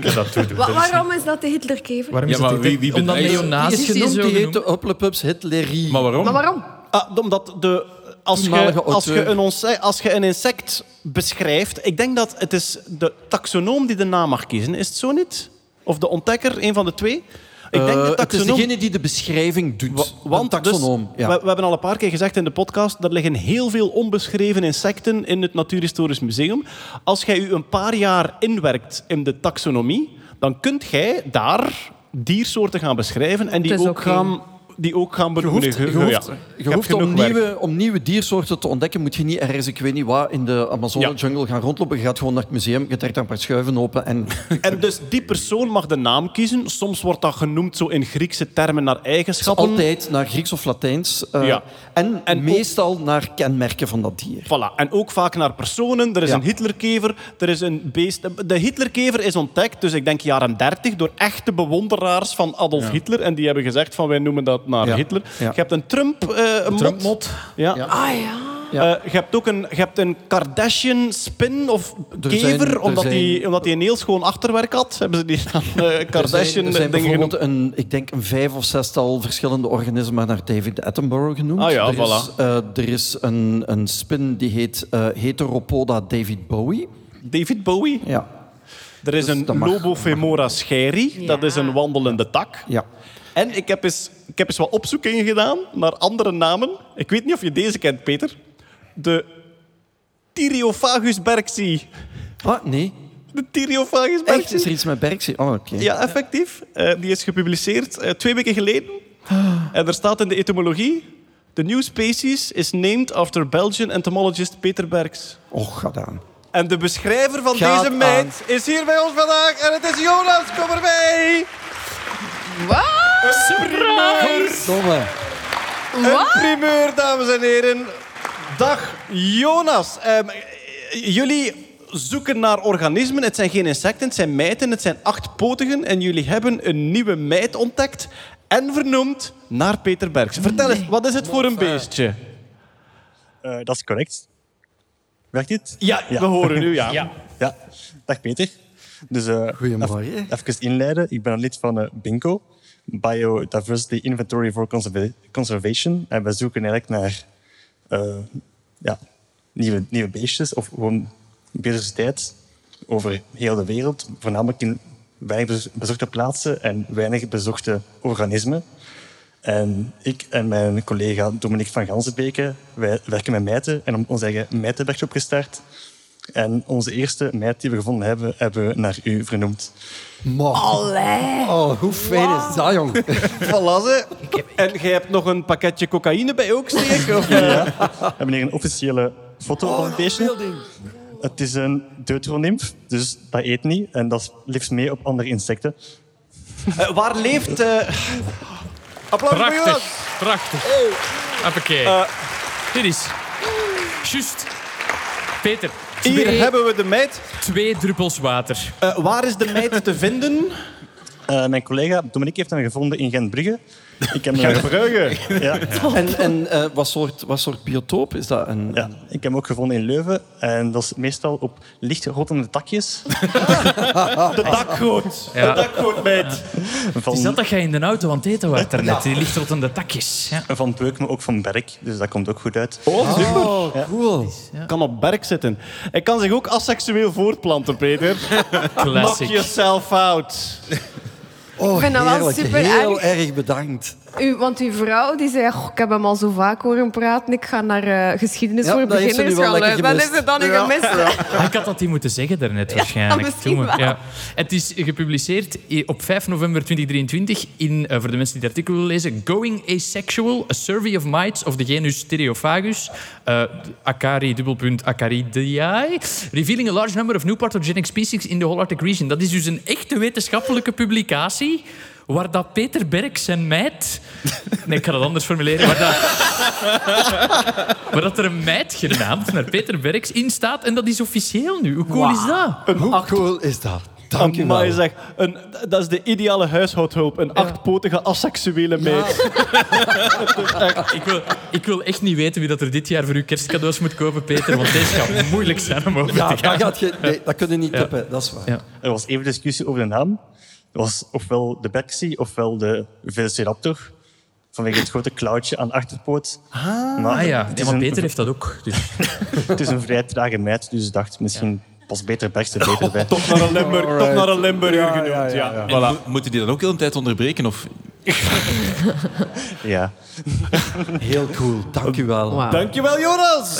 Ik ga dat toedoen. Wa- Dat waarom is dat de Hitlerkever? Waarom Ja, is dat maar dit- wie- wie Omdat Die is genoemd, zo die heet genoemd... de Hupplepups Hitlerie. Maar waarom? Maar waarom? Ah, omdat de, als, je, als, je een onse- als je een insect beschrijft... Ik denk dat het is de taxonoom die de naam mag kiezen. Is het zo niet? Of de ontdekker, een van de twee? Ik denk Eh, de het is taxonoom... degene die de beschrijving doet. Wa- Want een taxonoom. dus, ja. we, we hebben al een paar keer gezegd in de podcast, er liggen heel veel onbeschreven insecten in het Natuurhistorisch Museum. Als jij u een paar jaar inwerkt in de taxonomie, dan kunt jij daar diersoorten gaan beschrijven en die ook gaan die ook gaan Je benoemen. hoeft, je hoeft, ja. je hoeft om, werk. nieuwe, om nieuwe diersoorten te ontdekken, moet je niet ergens, ik weet niet waar, in de Amazone-jungle gaan rondlopen. Je gaat gewoon naar het museum, je trekt een paar schuiven open en... En dus die persoon mag de naam kiezen. Soms wordt dat genoemd zo in Griekse termen naar eigenschappen. Altijd naar Grieks of Latijns. eh, Ja. En, En ook- meestal naar kenmerken van dat dier. Voilà. En ook vaak naar personen. Er is Ja. een Hitlerkever, er is een beest. De Hitlerkever is ontdekt, dus ik denk jaren 30, door echte bewonderaars van Adolf Hitler. En die hebben gezegd van wij noemen dat naar Ja. Hitler. Ja. Je hebt een Trump, eh mot. Trumpmot. Ja. Ja. Ah ja. Ja. Eh, je hebt ook een, je hebt een Kardashian spin of Er kever, zijn- er omdat, zijn- die, omdat die een heel schoon achterwerk had. Hebben ze die dan eh, Er Kardashian zijn, er zijn dingen genoemd. bijvoorbeeld een, ik denk een vijf of zestal verschillende organismen naar David Attenborough genoemd. Ah ja, er, is, eh, er is een, een spin die heet eh, Heteropoda David Bowie. David Bowie. Ja. Er is Dus een. Lobofemora scheri. Ja. Dat is een wandelende tak. ja. En ik heb, eens, ik heb eens wat opzoekingen gedaan naar andere namen. Ik weet niet of je deze kent, Peter. De Tyriofagus berksi. Ah, nee. De Tyriofagus Echt? berksi. Is er iets met Berksie? Oh, oké. Ja, effectief. Eh, die is gepubliceerd eh, twee weken geleden. En er staat in de etymologie... The new species is named after Belgian entomologist Peter Berks. Och, ga aan. En de beschrijver van Gaat deze meid is hier bij ons vandaag. En het is Jonas, kom erbij. Domme. Een primeur, dames en heren. Dag Jonas. Ehm, jullie zoeken naar organismen. Het zijn geen insecten, het zijn mijten, het zijn achtpotigen. En jullie hebben een nieuwe mijt ontdekt en vernoemd naar Peter Berks. Vertel eens, wat is het voor een beestje? Eh, dat is correct. Werkt dit? Ja, we horen u, ja. Ja. Dag Peter. Dus, eh, Goedemorgen. Even, even inleiden. Ik ben een lid van eh, BINCO, Biodiversity Inventory for Conserva- Conservation. En we zoeken eigenlijk naar eh, ja, nieuwe, nieuwe beestjes of gewoon biodiversiteit over heel de wereld. Voornamelijk in weinig bez- bezochte plaatsen en weinig bezochte organismen. En ik en mijn collega Dominique van Ganzenbeke, wij werken met mijten en ons eigen mijtenwerkshop gestart. En onze eerste mijt die we gevonden hebben, hebben we naar u vernoemd. Allee. Oh, hoe fijn is dat, jong? Voilà, ze. En jij hebt nog een pakketje cocaïne bij ook, steek? Of, eh? We hebben hier een officiële foto van het beestje. Het is een deuteronymf, dus dat eet niet. En dat leeft mee op andere insecten. Eh, waar leeft... eh Applaus voor Jonas. Prachtig. Prachtig. Hoppakee. Eh. Dit is... Juist. Peter, Hier twee, hebben we de meid. twee druppels water. Eh, waar is de meid te vinden? Eh, mijn collega Dominique heeft hem gevonden in Gentbrugge. Ik heb, hem, Brugge. ja, En, en eh, wat, soort, wat soort biotoop is dat? Een, ja, ik heb hem ook gevonden in Leuven. En dat is meestal op licht rotende takjes. De dakgoot. Ja. De dakgootmeid. Van, Is dat dat jij in de auto aan het eten was daarnet? Die ligt tot aan de takjes. Ja. van Beuk, maar ook van Berk. Dus dat komt ook goed uit. Oh, super. Oh, cool. Kan op berk zitten. Hij kan zich ook asseksueel voortplanten, Peter. Knock Classic. yourself out. Oh, vind dat wel super Heel erg. erg bedankt. U, want uw vrouw die zei, "Goh, ik heb hem al zo vaak horen praten, ik ga naar eh, geschiedenis Ja, voor dat heeft ze beginners nu wel gaan luisteren. Dan is het dan niet gemist. Ah, Ik had dat niet moeten zeggen daarnet waarschijnlijk. wel. Ja. Het is gepubliceerd op 5 november 2023 in, eh, voor de mensen die het artikel willen lezen, Going Asexual, A Survey of Mites of the genus Stereophagus, uh, Acari, dubbelpunt, Acaridiae, revealing a large number of new pathogenic species in the whole Arctic region. Dat is dus een echte wetenschappelijke publicatie waar dat Peter Berk zijn meid... Nee, ik ga dat anders formuleren. Waar dat, waar dat er een meid genaamd naar Peter Berks in staat. En dat is officieel nu. Hoe cool is dat? Hoe cool is dat? Dank je wel. zeg. Een, dat is de ideale huishoudhulp. Een achtpotige asseksuele meid. Ik wil, ik wil echt niet weten wie dat er dit jaar voor uw kerstcadeaus moet kopen, Peter. Want deze gaat moeilijk zijn om over Ja, te dat, gaan. gaat je, nee, dat kun je niet tippen, dat is waar. Ja. Er was even discussie over de naam. Het was ofwel de Berksie ofwel de Velociraptor. Vanwege het grote klauwtje aan de achterpoot. Maar Ah ja, het, ja is een, Peter heeft dat ook. Dus. het is een vrij trage meid, dus ik dacht misschien pas beter Berkse beter bij. Toch naar een Limburg, toch naar een Limburger genoemd. Ja, En Voilà. mo- moeten die dan ook heel een tijd onderbreken? Of... Ja. Heel cool, dank u wel. Wauw. Dankjewel, Jonas.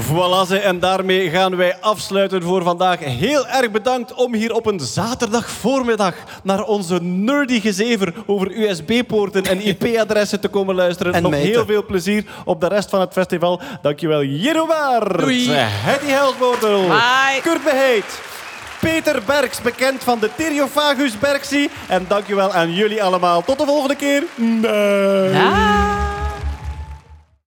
Voilà, ze, en daarmee gaan wij afsluiten voor vandaag. Heel erg bedankt om hier op een zaterdag voormiddag naar onze nerdy gezever over USB-poorten en IP-adressen te komen luisteren. En Nog heel veel plezier op de rest van het festival. Dankjewel, Jero Waard, Doei. Hetty Helsboortel, Bye. Kurt Beheet, Peter Berks, bekend van de Theriofagus Bergsie. En dankjewel aan jullie allemaal. Tot de volgende keer. Bye.